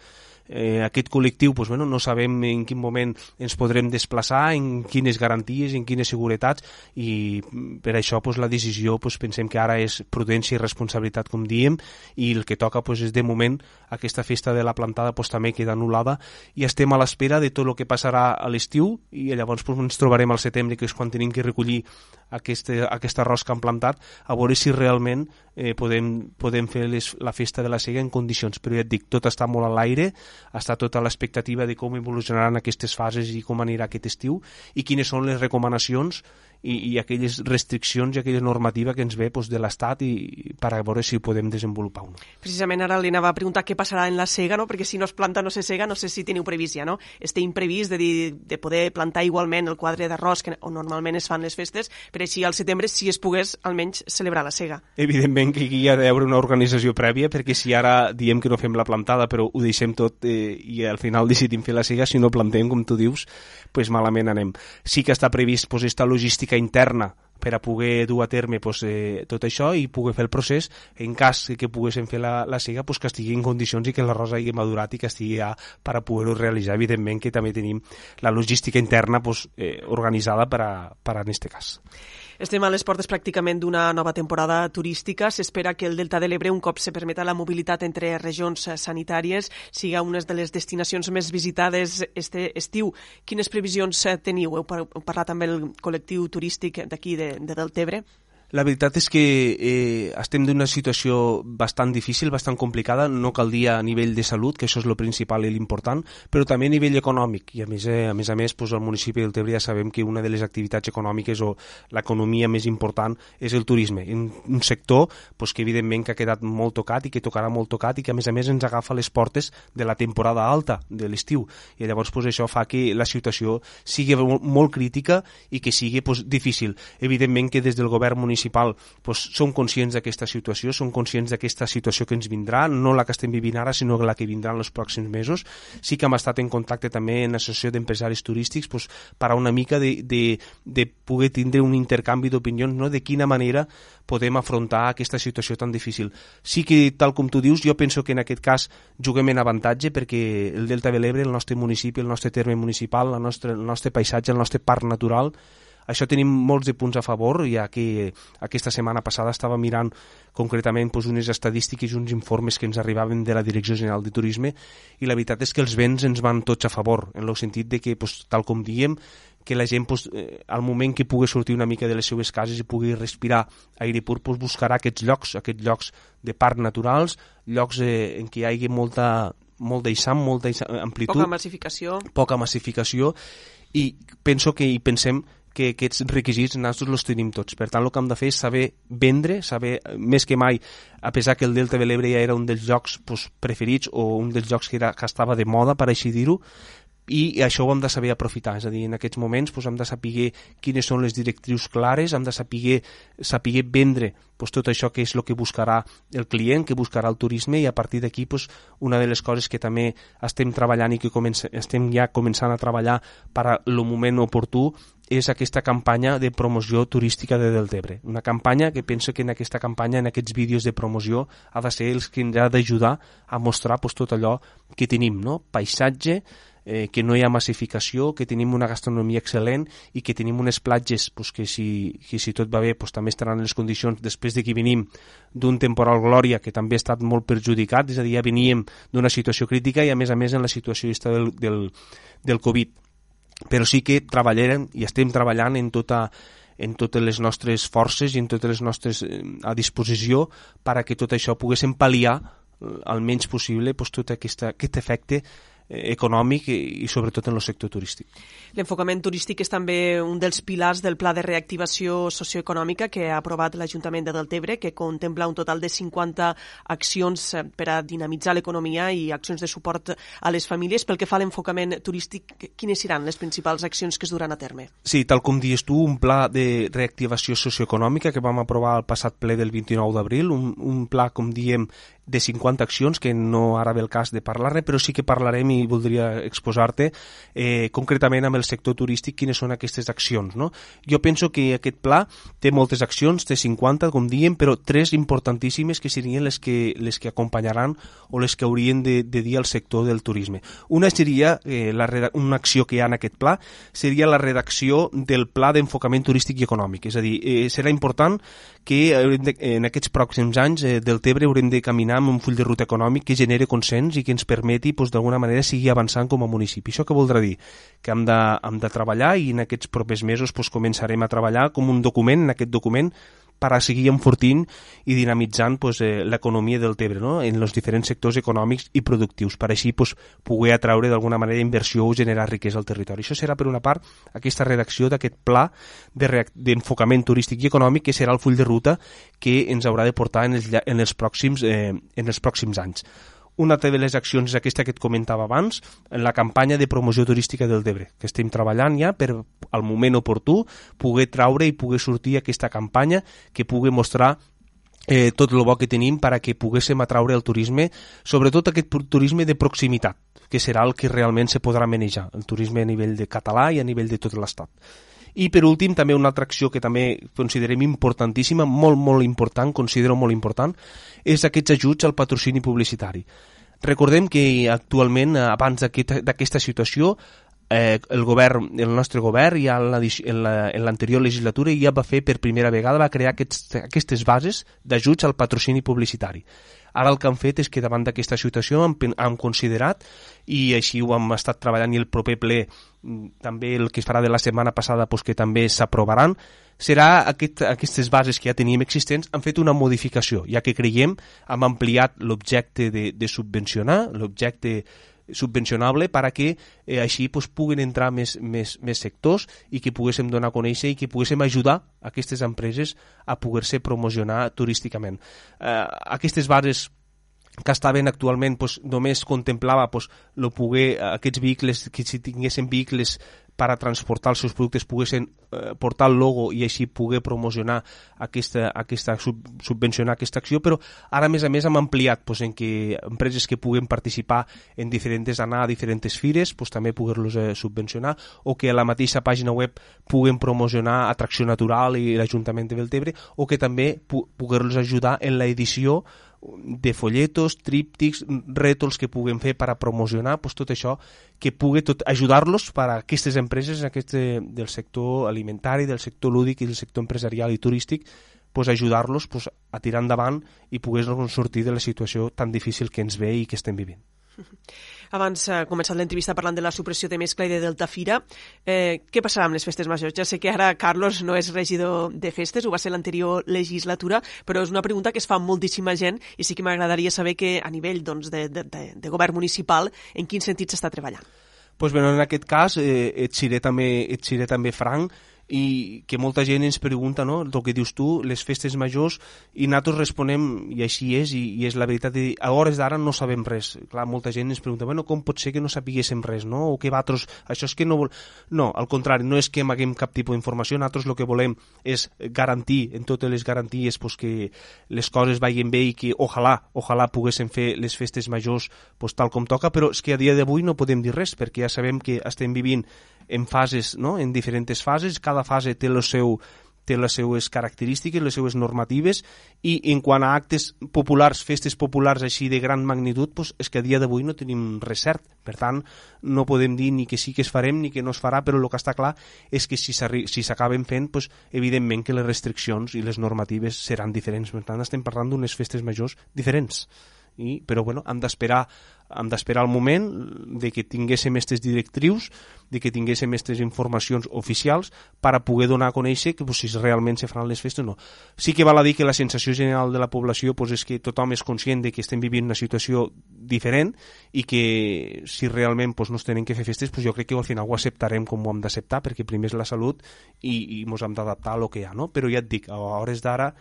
eh, aquest col·lectiu pues, bueno, no sabem en quin moment ens podrem desplaçar, en quines garanties, en quines seguretats i per això pues, la decisió pues, pensem que ara és prudència i responsabilitat com diem i el que toca pues, és de moment aquesta festa de la plantada pues, també queda anul·lada i estem a l'espera de tot el que passarà a l'estiu i llavors pues, ens trobarem al setembre que és quan tenim que recollir aquest, aquest arròs que han plantat a veure si realment eh, podem, podem fer les, la festa de la cega en condicions. Però ja et dic, tot està molt a l'aire està tota l'expectativa de com evolucionaran aquestes fases i com anirà aquest estiu i quines són les recomanacions i, i aquelles restriccions i aquella normativa que ens ve doncs, de l'Estat i, i per a veure si ho podem desenvolupar o no. Precisament ara li anava a preguntar què passarà en la cega, no? perquè si no es planta no se cega, no sé si teniu previst ja, no? Este imprevist de, dir, de poder plantar igualment el quadre d'arròs que on normalment es fan les festes, per així al setembre si es pogués almenys celebrar la cega. Evidentment que aquí hi ha d'haver una organització prèvia, perquè si ara diem que no fem la plantada però ho deixem tot eh, i al final decidim fer la cega, si no plantem, com tu dius, pues malament anem. Sí que està previst pues, esta logística interna per a poder dur a terme pues, eh, tot això i poder fer el procés en cas que poguéssim fer la, la siga pues, que estigui en condicions i que l'arròs hagi madurat i que estigui ja per a poder-ho realitzar. Evidentment que també tenim la logística interna pues, eh, organitzada per a, per a en aquest cas Estem a les portes pràcticament d'una nova temporada turística. S'espera que el Delta de l'Ebre, un cop se permeta la mobilitat entre regions sanitàries, siga una de les destinacions més visitades este estiu. Quines previsions teniu? Heu parlat amb el col·lectiu turístic d'aquí de, de Deltebre? La veritat és que eh, estem d'una situació bastant difícil, bastant complicada, no cal dir a nivell de salut, que això és el principal i l'important, però també a nivell econòmic. I a més eh, a més, a més pues, al municipi del Tebre ja sabem que una de les activitats econòmiques o l'economia més important és el turisme. Un, un sector pues, que evidentment que ha quedat molt tocat i que tocarà molt tocat i que a més a més ens agafa les portes de la temporada alta, de l'estiu. I llavors pues, això fa que la situació sigui molt, molt crítica i que sigui pues, difícil. Evidentment que des del govern municipal municipal pues, som conscients d'aquesta situació, som conscients d'aquesta situació que ens vindrà, no la que estem vivint ara, sinó la que vindrà en els pròxims mesos. Sí que hem estat en contacte també en l'associació d'empresaris turístics pues, per a una mica de, de, de poder tindre un intercanvi d'opinions no? de quina manera podem afrontar aquesta situació tan difícil. Sí que, tal com tu dius, jo penso que en aquest cas juguem en avantatge perquè el Delta de l'Ebre, el nostre municipi, el nostre terme municipal, el nostre, el nostre paisatge, el nostre parc natural, això tenim molts de punts a favor, ja que aquesta setmana passada estava mirant concretament doncs, unes estadístiques i uns informes que ens arribaven de la Direcció General de Turisme i la veritat és que els vents ens van tots a favor, en el sentit de que, doncs, tal com diem, que la gent, doncs, eh, al moment que pugui sortir una mica de les seues cases i pugui respirar aire pur, doncs, buscarà aquests llocs, aquests llocs de parc naturals, llocs eh, en què hi hagi molta, molt d'eixam, molta amplitud... Poca massificació. Poca massificació, i penso que hi pensem que aquests requisits nosaltres els tenim tots. Per tant, el que hem de fer és saber vendre, saber més que mai, a pesar que el Delta de l'Ebre ja era un dels jocs pues, preferits o un dels jocs que, era, que estava de moda, per així dir-ho, i això ho hem de saber aprofitar, és a dir, en aquests moments doncs, hem de saber quines són les directrius clares, hem de saber, saber vendre doncs, tot això que és el que buscarà el client, que buscarà el turisme i a partir d'aquí doncs, una de les coses que també estem treballant i que comença, estem ja començant a treballar per al moment oportú és aquesta campanya de promoció turística de Deltebre. Una campanya que penso que en aquesta campanya, en aquests vídeos de promoció, ha de ser els que ens ha d'ajudar a mostrar doncs, tot allò que tenim, no? paisatge, eh, que no hi ha massificació, que tenim una gastronomia excel·lent i que tenim unes platges pues, que, si, que si tot va bé pues, també estaran en les condicions després de que venim d'un temporal glòria que també ha estat molt perjudicat, és a dir, ja veníem d'una situació crítica i a més a més en la situació del, del, del Covid. Però sí que treballarem i estem treballant en tota en totes les nostres forces i en totes les nostres eh, a disposició per a que tot això poguéssim pal·liar eh, al menys possible pues, tot aquesta, aquest efecte econòmic i, i sobretot en el sector turístic. L'enfocament turístic és també un dels pilars del Pla de Reactivació Socioeconòmica que ha aprovat l'Ajuntament de Deltebre, que contempla un total de 50 accions eh, per a dinamitzar l'economia i accions de suport a les famílies. Pel que fa a l'enfocament turístic, quines seran les principals accions que es duran a terme? Sí, tal com dius tu, un pla de reactivació socioeconòmica que vam aprovar al passat ple del 29 d'abril, un, un pla, com diem, de 50 accions, que no ara ve el cas de parlar-ne, però sí que parlarem i voldria exposar-te eh, concretament amb el sector turístic quines són aquestes accions. No? Jo penso que aquest pla té moltes accions, té 50, com diem, però tres importantíssimes que serien les que, les que acompanyaran o les que haurien de, de dir al sector del turisme. Una seria, eh, la, una acció que hi ha en aquest pla, seria la redacció del pla d'enfocament turístic i econòmic. És a dir, eh, serà important que de, en aquests pròxims anys eh, del Tebre haurem de caminar amb un full de ruta econòmic que genere consens i que ens permeti doncs, d'alguna manera seguir avançant com a municipi. Això què voldrà dir? Que hem de, hem de treballar i en aquests propers mesos doncs, començarem a treballar com un document, en aquest document per a seguir enfortint i dinamitzant pues, eh, l'economia del Tebre no? en els diferents sectors econòmics i productius, per així pues, poder atraure d'alguna manera inversió o generar riquesa al territori. Això serà, per una part, aquesta redacció d'aquest pla d'enfocament de turístic i econòmic que serà el full de ruta que ens haurà de portar en els, en els, pròxims, eh, en els pròxims anys. Una de les accions és aquesta que et comentava abans, la campanya de promoció turística del Debre, que estem treballant ja per, al moment oportú, poder traure i poder sortir aquesta campanya que pugui mostrar eh, tot el bo que tenim per a que poguéssim atraure el turisme, sobretot aquest turisme de proximitat, que serà el que realment se podrà manejar, el turisme a nivell de català i a nivell de tot l'Estat. I per últim, també una altra acció que també considerem importantíssima, molt, molt important, considero molt important, és aquests ajuts al patrocini publicitari. Recordem que actualment, abans d'aquesta situació, eh, el govern, el nostre govern ja en l'anterior legislatura ja va fer per primera vegada, va crear aquests, aquestes bases d'ajuts al patrocini publicitari. Ara el que han fet és que davant d'aquesta situació han, han considerat i així ho hem estat treballant i el proper ple mm, també el que es farà de la setmana passada pues, que també s'aprovaran serà aquest, aquestes bases que ja teníem existents han fet una modificació, ja que creiem hem ampliat l'objecte de, de subvencionar, l'objecte subvencionable per a que eh, així pues, puguen entrar més, més, més sectors i que poguéssim donar a conèixer i que poguéssim ajudar aquestes empreses a poder-se promocionar turísticament. Eh, aquestes bases que estaven actualment pues, només contemplava pues, lo poder, aquests vehicles, que si tinguessin vehicles per a transportar els seus productes poguessin eh, portar el logo i així poder promocionar aquesta, aquesta sub, subvencionar aquesta acció, però ara a més a més hem ampliat pues, en que empreses que puguen participar en diferents, anar a diferents fires, pues, també poder-los eh, subvencionar o que a la mateixa pàgina web puguen promocionar Atracció Natural i l'Ajuntament de Beltebre o que també pu poder-los ajudar en l'edició de folletos, tríptics, rètols que puguen fer per a promocionar pues, tot això, que pugui tot ajudar-los per a aquestes empreses aquest, del sector alimentari, del sector lúdic i del sector empresarial i turístic pues, ajudar-los pues, a tirar endavant i poder-nos sortir de la situació tan difícil que ens ve i que estem vivint. Abans ha començat l'entrevista parlant de la supressió de mescla i de Delta Fira. Eh, què passarà amb les festes majors? Ja sé que ara Carlos no és regidor de festes, ho va ser l'anterior legislatura, però és una pregunta que es fa moltíssima gent i sí que m'agradaria saber que a nivell doncs, de, de, de, de govern municipal en quin sentit s'està treballant. Pues, bueno, en aquest cas eh, et seré també, et seré també franc i que molta gent ens pregunta, no?, el que dius tu, les festes majors, i nosaltres responem, i així és, i, i és la veritat, i a hores d'ara no sabem res. Clar, molta gent ens pregunta, bueno, com pot ser que no sapiguéssim res, no?, o que vosaltres, això és que no vol... No, al contrari, no és que amaguem cap tipus d'informació, nosaltres el que volem és garantir, en totes les garanties, pues, que les coses vagin bé i que, ojalà, ojalà poguéssim fer les festes majors pues, tal com toca, però és que a dia d'avui no podem dir res, perquè ja sabem que estem vivint en fases, no? en diferents fases, cada fase té el seu té les seues característiques, les seues normatives i en quant a actes populars, festes populars així de gran magnitud, doncs és que a dia d'avui no tenim res cert. Per tant, no podem dir ni que sí que es farem ni que no es farà, però el que està clar és que si s'acaben si fent, doncs, evidentment que les restriccions i les normatives seran diferents. Per tant, estem parlant d'unes festes majors diferents. I, però bueno, hem d'esperar hem d'esperar el moment de que tinguéssim aquestes directrius, de que tinguéssim aquestes informacions oficials per a poder donar a conèixer que pues, si realment se faran les festes o no. Sí que val a dir que la sensació general de la població pues, és que tothom és conscient de que estem vivint una situació diferent i que si realment pues, no es tenen que fer festes, pues, jo crec que al final ho acceptarem com ho hem d'acceptar perquè primer és la salut i, ens hem d'adaptar a lo que hi ha. No? Però ja et dic, a hores d'ara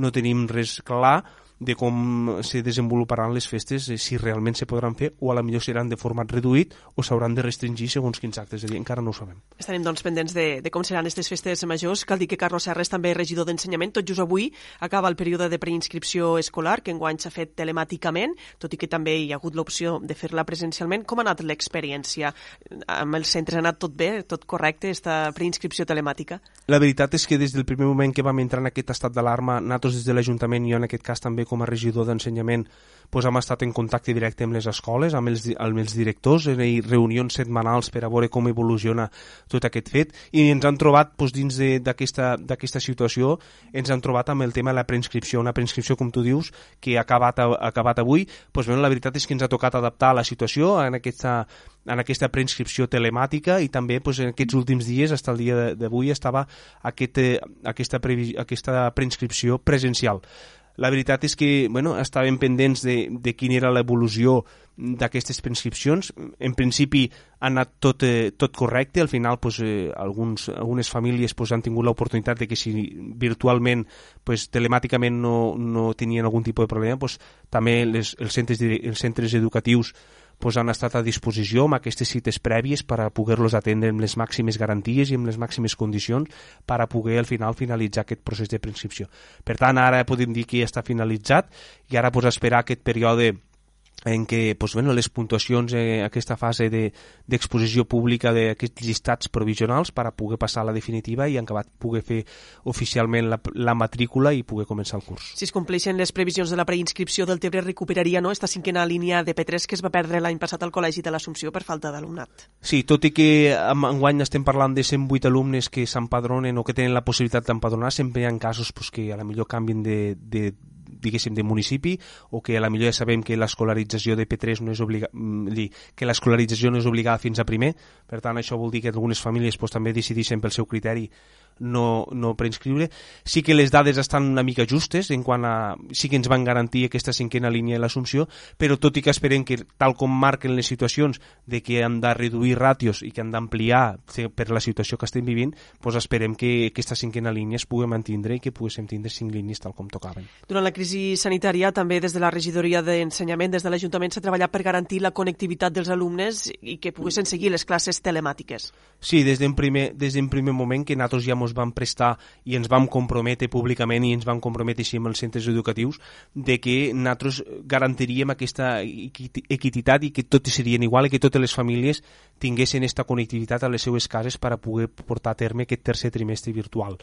no tenim res clar de com se desenvoluparan les festes, eh, si realment se podran fer o a la millor seran de format reduït o s'hauran de restringir segons quins actes. És a dir, encara no ho sabem. Estarem doncs pendents de, de com seran aquestes festes majors. Cal dir que Carlos Serres també és regidor d'ensenyament. Tot just avui acaba el període de preinscripció escolar, que enguany s'ha fet telemàticament, tot i que també hi ha hagut l'opció de fer-la presencialment. Com ha anat l'experiència? Amb els centres ha anat tot bé, tot correcte, aquesta preinscripció telemàtica? La veritat és que des del primer moment que vam entrar en aquest estat d'alarma, nosaltres des de l'Ajuntament, jo en aquest cas també com a regidor d'ensenyament doncs hem estat en contacte directe amb les escoles, amb els, amb els directors, en reunions setmanals per a veure com evoluciona tot aquest fet, i ens han trobat doncs, dins d'aquesta situació, ens han trobat amb el tema de la preinscripció, una preinscripció, com tu dius, que ha acabat, ha acabat avui, doncs, bueno, la veritat és que ens ha tocat adaptar a la situació en aquesta, en aquesta preinscripció telemàtica i també doncs, en aquests últims dies, fins al dia d'avui, estava aquest, aquesta, aquesta preinscripció presencial. La veritat és que bueno, estàvem pendents de, de quina era l'evolució d'aquestes prescripcions. En principi ha anat tot, eh, tot correcte, al final pues, eh, alguns, algunes famílies pues, han tingut l'oportunitat de que si virtualment, pues, telemàticament no, no tenien algun tipus de problema, pues, també les, els, centres, els centres educatius pues, han estat a disposició amb aquestes cites prèvies per a poder-los atendre amb les màximes garanties i amb les màximes condicions per a poder al final finalitzar aquest procés de preinscripció. Per tant, ara podem dir que ja està finalitzat i ara pues, esperar aquest període en què pues, bueno, les puntuacions, eh, aquesta fase d'exposició de, pública d'aquests llistats provisionals per a poder passar a la definitiva i en acabat poder fer oficialment la, la matrícula i poder començar el curs. Si es compleixen les previsions de la preinscripció del Tebre recuperaria no, esta cinquena línia de P3 que es va perdre l'any passat al Col·legi de l'Assumpció per falta d'alumnat. Sí, tot i que enguany estem parlant de 108 alumnes que s'empadronen o que tenen la possibilitat d'empadronar, sempre hi ha casos pues, que a la millor canvien de, de, diguéssim, de municipi o que a la millor ja sabem que l'escolarització de P3 no és obliga... Mm, que l'escolarització no és obligada fins a primer, per tant això vol dir que algunes famílies pues, també decideixen pel seu criteri no, no preinscriure. Sí que les dades estan una mica justes en quant a... sí que ens van garantir aquesta cinquena línia de l'Assumpció, però tot i que esperem que, tal com marquen les situacions de que han de reduir ràtios i que han d'ampliar per la situació que estem vivint, doncs esperem que aquesta cinquena línia es pugui mantindre i que poguéssim tindre cinc línies tal com tocaven. Durant la crisi sanitària, també des de la regidoria d'ensenyament, des de l'Ajuntament, s'ha treballat per garantir la connectivitat dels alumnes i que poguessin seguir les classes telemàtiques. Sí, des d'un primer, des primer moment que nosaltres ja ens vam prestar i ens vam comprometre públicament i ens vam comprometre així amb els centres educatius de que nosaltres garantiríem aquesta equitat i que tot serien igual i que totes les famílies tinguessin aquesta connectivitat a les seues cases per a poder portar a terme aquest tercer trimestre virtual.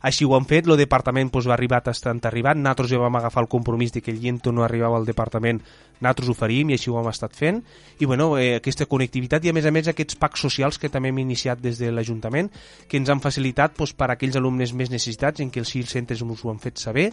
Així ho han fet, el departament pues, va arribar estant arribat, nosaltres ja vam agafar el compromís de que el lliento no arribava al departament, nosaltres ho faríem i així ho hem estat fent, i bueno, eh, aquesta connectivitat i a més a més aquests packs socials que també hem iniciat des de l'Ajuntament, que ens han facilitat pues, per a aquells alumnes més necessitats, en què els CIR centres ens ho han fet saber,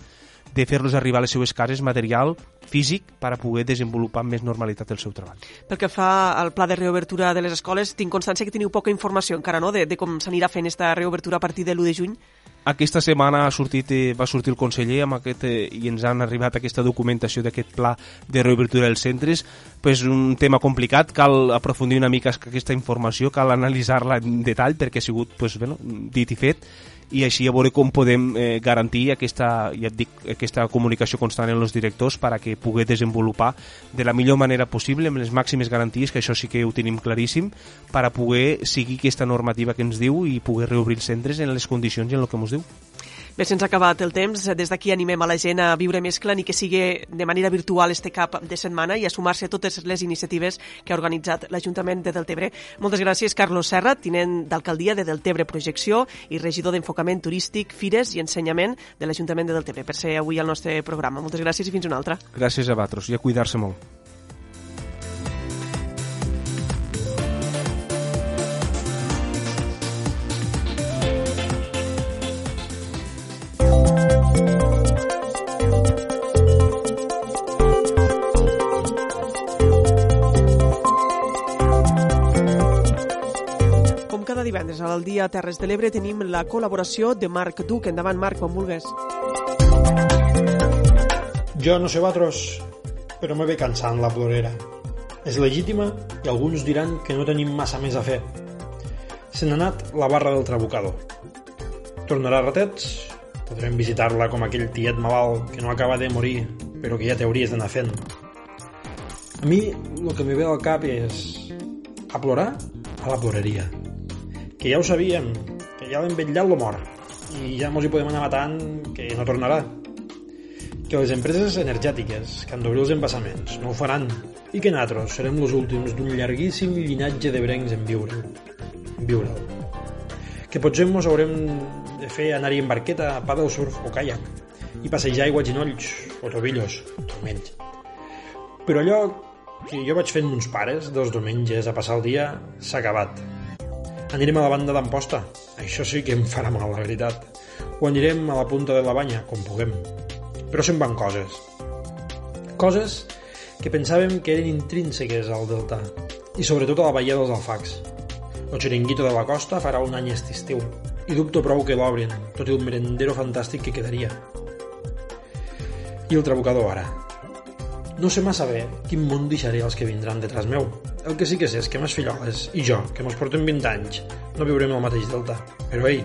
de fer-los arribar a les seues cases material físic per a poder desenvolupar amb més normalitat el seu treball. Pel que fa al pla de reobertura de les escoles, tinc constància que teniu poca informació encara, no?, de, de com s'anirà fent aquesta reobertura a partir de l'1 de juny. Aquesta setmana ha sortit, eh, va sortir el conseller amb aquest, eh, i ens han arribat aquesta documentació d'aquest pla de reobertura dels centres. Pues un tema complicat, cal aprofundir una mica aquesta informació, cal analitzar-la en detall perquè ha sigut pues, bueno, dit i fet i així a veure com podem eh, garantir aquesta, ja et dic, aquesta comunicació constant en els directors per a que pugui desenvolupar de la millor manera possible amb les màximes garanties, que això sí que ho tenim claríssim, per a poder seguir aquesta normativa que ens diu i poder reobrir els centres en les condicions i en el que ens diu. Bé, se'ns ha acabat el temps. Des d'aquí animem a la gent a viure més clar i que sigui de manera virtual este cap de setmana i a sumar-se a totes les iniciatives que ha organitzat l'Ajuntament de Deltebre. Moltes gràcies, Carlos Serra, tinent d'alcaldia de Deltebre Projecció i regidor d'Enfocament Turístic, Fires i Ensenyament de l'Ajuntament de Deltebre, per ser avui al nostre programa. Moltes gràcies i fins una altra. Gràcies a vosaltres i a cuidar-se molt. Divendres al dia Terres de l'Ebre tenim la col·laboració de Marc Duc. Endavant, Marc, quan vulgues. Jo no sé vosaltres, però me ve cansant la plorera. És legítima i alguns diran que no tenim massa més a fer. Se n'ha anat la barra del trabucador. Tornarà a ratets, podrem visitar-la com aquell tiet malalt que no acaba de morir, però que ja t'hauries d'anar fent. A mi el que me ve al cap és a plorar a la ploreria que ja ho sabíem, que ja l'hem vetllat lo mort i ja mos hi podem anar matant que no tornarà. Que les empreses energètiques que han d'obrir els embassaments no ho faran. I que nosaltres serem els últims d'un llarguíssim llinatge de brencs en viure viure. Que potser ens haurem de fer anar-hi en barqueta, paddle surf o kayak i passejar aigua ginolls o tobillos, menys. Però allò que jo vaig fent uns pares dos diumenges a passar el dia s'ha acabat Anirem a la banda d'Amposta. Això sí que em farà mal, la veritat. O anirem a la punta de la banya, com puguem. Però se'n van coses. Coses que pensàvem que eren intrínseques al Delta, i sobretot a la Baia dels Alfacs. El xiringuito de la costa farà un any este estiu, i dubto prou que l'obrin, tot i el merendero fantàstic que quedaria. I el trabucador ara. No sé massa bé quin món deixaré els que vindran detrás meu. El que sí que sé és que mes filloles i jo, que mos portem 20 anys, no viurem el mateix delta. Però ei,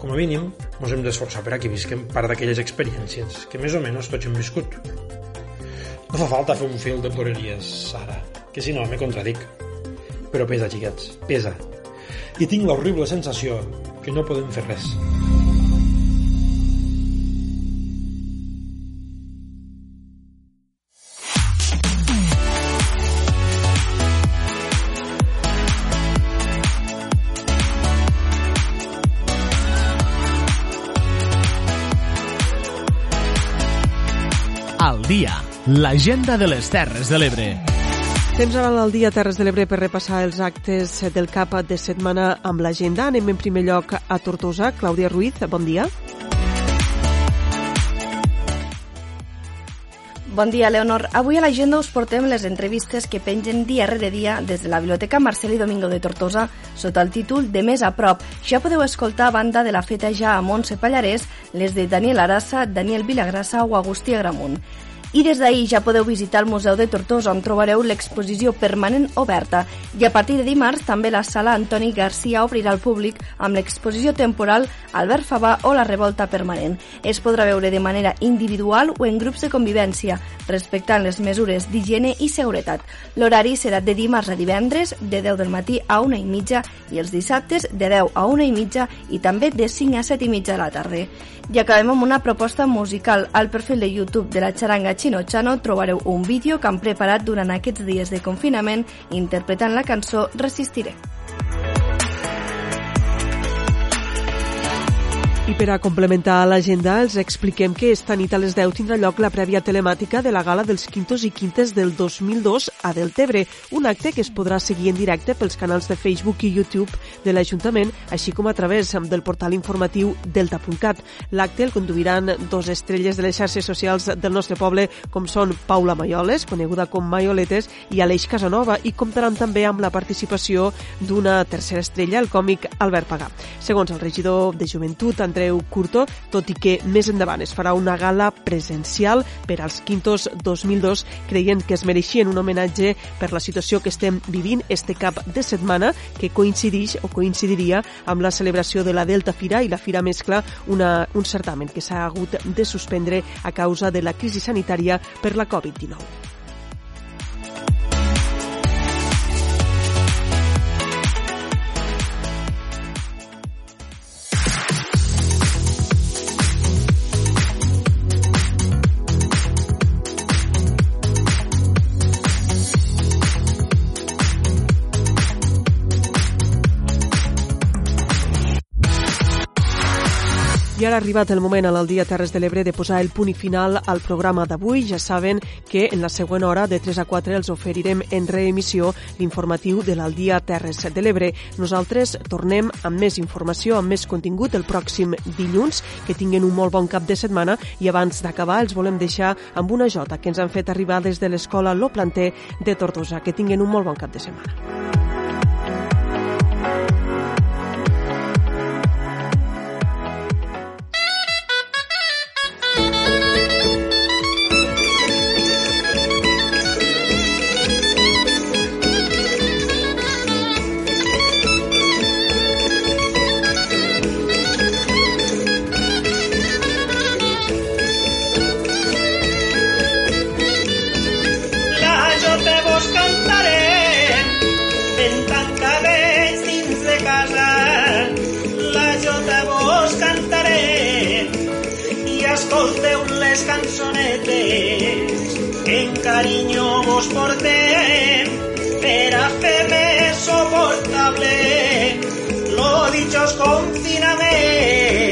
com a mínim, mos hem d'esforçar per a que visquem part d'aquelles experiències que més o menys tots hem viscut. No fa falta fer un fil de ploreries, ara, que si no me contradic. Però pesa, xiquets, pesa. I tinc l'horrible sensació que no podem fer res. L'agenda de les Terres de l'Ebre. Temps ara al dia Terres de l'Ebre per repassar els actes del cap de setmana amb l'agenda. Anem en primer lloc a Tortosa. Clàudia Ruiz, bon dia. Bon dia, Leonor. Avui a l'agenda us portem les entrevistes que pengen dia rere dia des de la Biblioteca Marcel i Domingo de Tortosa sota el títol De més a prop. Ja podeu escoltar a banda de la feta ja a Montse Pallarès les de Daniel Arassa, Daniel Vilagrassa o Agustí Agramunt. I des d'ahir ja podeu visitar el Museu de Tortosa on trobareu l'exposició permanent oberta i a partir de dimarts també la sala Antoni Garcia obrirà al públic amb l'exposició temporal Albert Fabà o la revolta permanent. Es podrà veure de manera individual o en grups de convivència, respectant les mesures d'higiene i seguretat. L'horari serà de dimarts a divendres, de 10 del matí a 1 i mitja i els dissabtes de 10 a 1 i mitja i també de 5 a 7 i mitja de la tarda. I acabem amb una proposta musical. Al perfil de YouTube de la xaranga Chino Chano trobareu un vídeo que han preparat durant aquests dies de confinament interpretant la cançó Resistiré. I per a complementar l'agenda, els expliquem que esta nit a les 10 tindrà lloc la prèvia telemàtica de la gala dels quintos i quintes del 2002 a Deltebre, un acte que es podrà seguir en directe pels canals de Facebook i YouTube de l'Ajuntament, així com a través del portal informatiu delta.cat. L'acte el conduiran dos estrelles de les xarxes socials del nostre poble, com són Paula Maioles, coneguda com Maioletes, i Aleix Casanova, i comptaran també amb la participació d'una tercera estrella, el còmic Albert Pagà. Segons el regidor de Joventut, Andreu Curto, tot i que més endavant es farà una gala presencial per als Quintos 2002, creient que es mereixien un homenatge per la situació que estem vivint este cap de setmana, que coincideix o coincidiria amb la celebració de la Delta Fira i la Fira Mescla, una, un certamen que s'ha hagut de suspendre a causa de la crisi sanitària per la Covid-19. I ara ha arribat el moment a l'Aldia Terres de l'Ebre de posar el punt i final al programa d'avui. Ja saben que en la següent hora, de 3 a 4, els oferirem en reemissió l'informatiu de l'Aldia Terres de l'Ebre. Nosaltres tornem amb més informació, amb més contingut el pròxim dilluns. Que tinguin un molt bon cap de setmana i abans d'acabar els volem deixar amb una jota que ens han fet arribar des de l'escola Lo Planter de Tortosa. Que tinguin un molt bon cap de setmana. Que en carinyo vos portem per a fer més soportable lo dichos confinament. cantant-li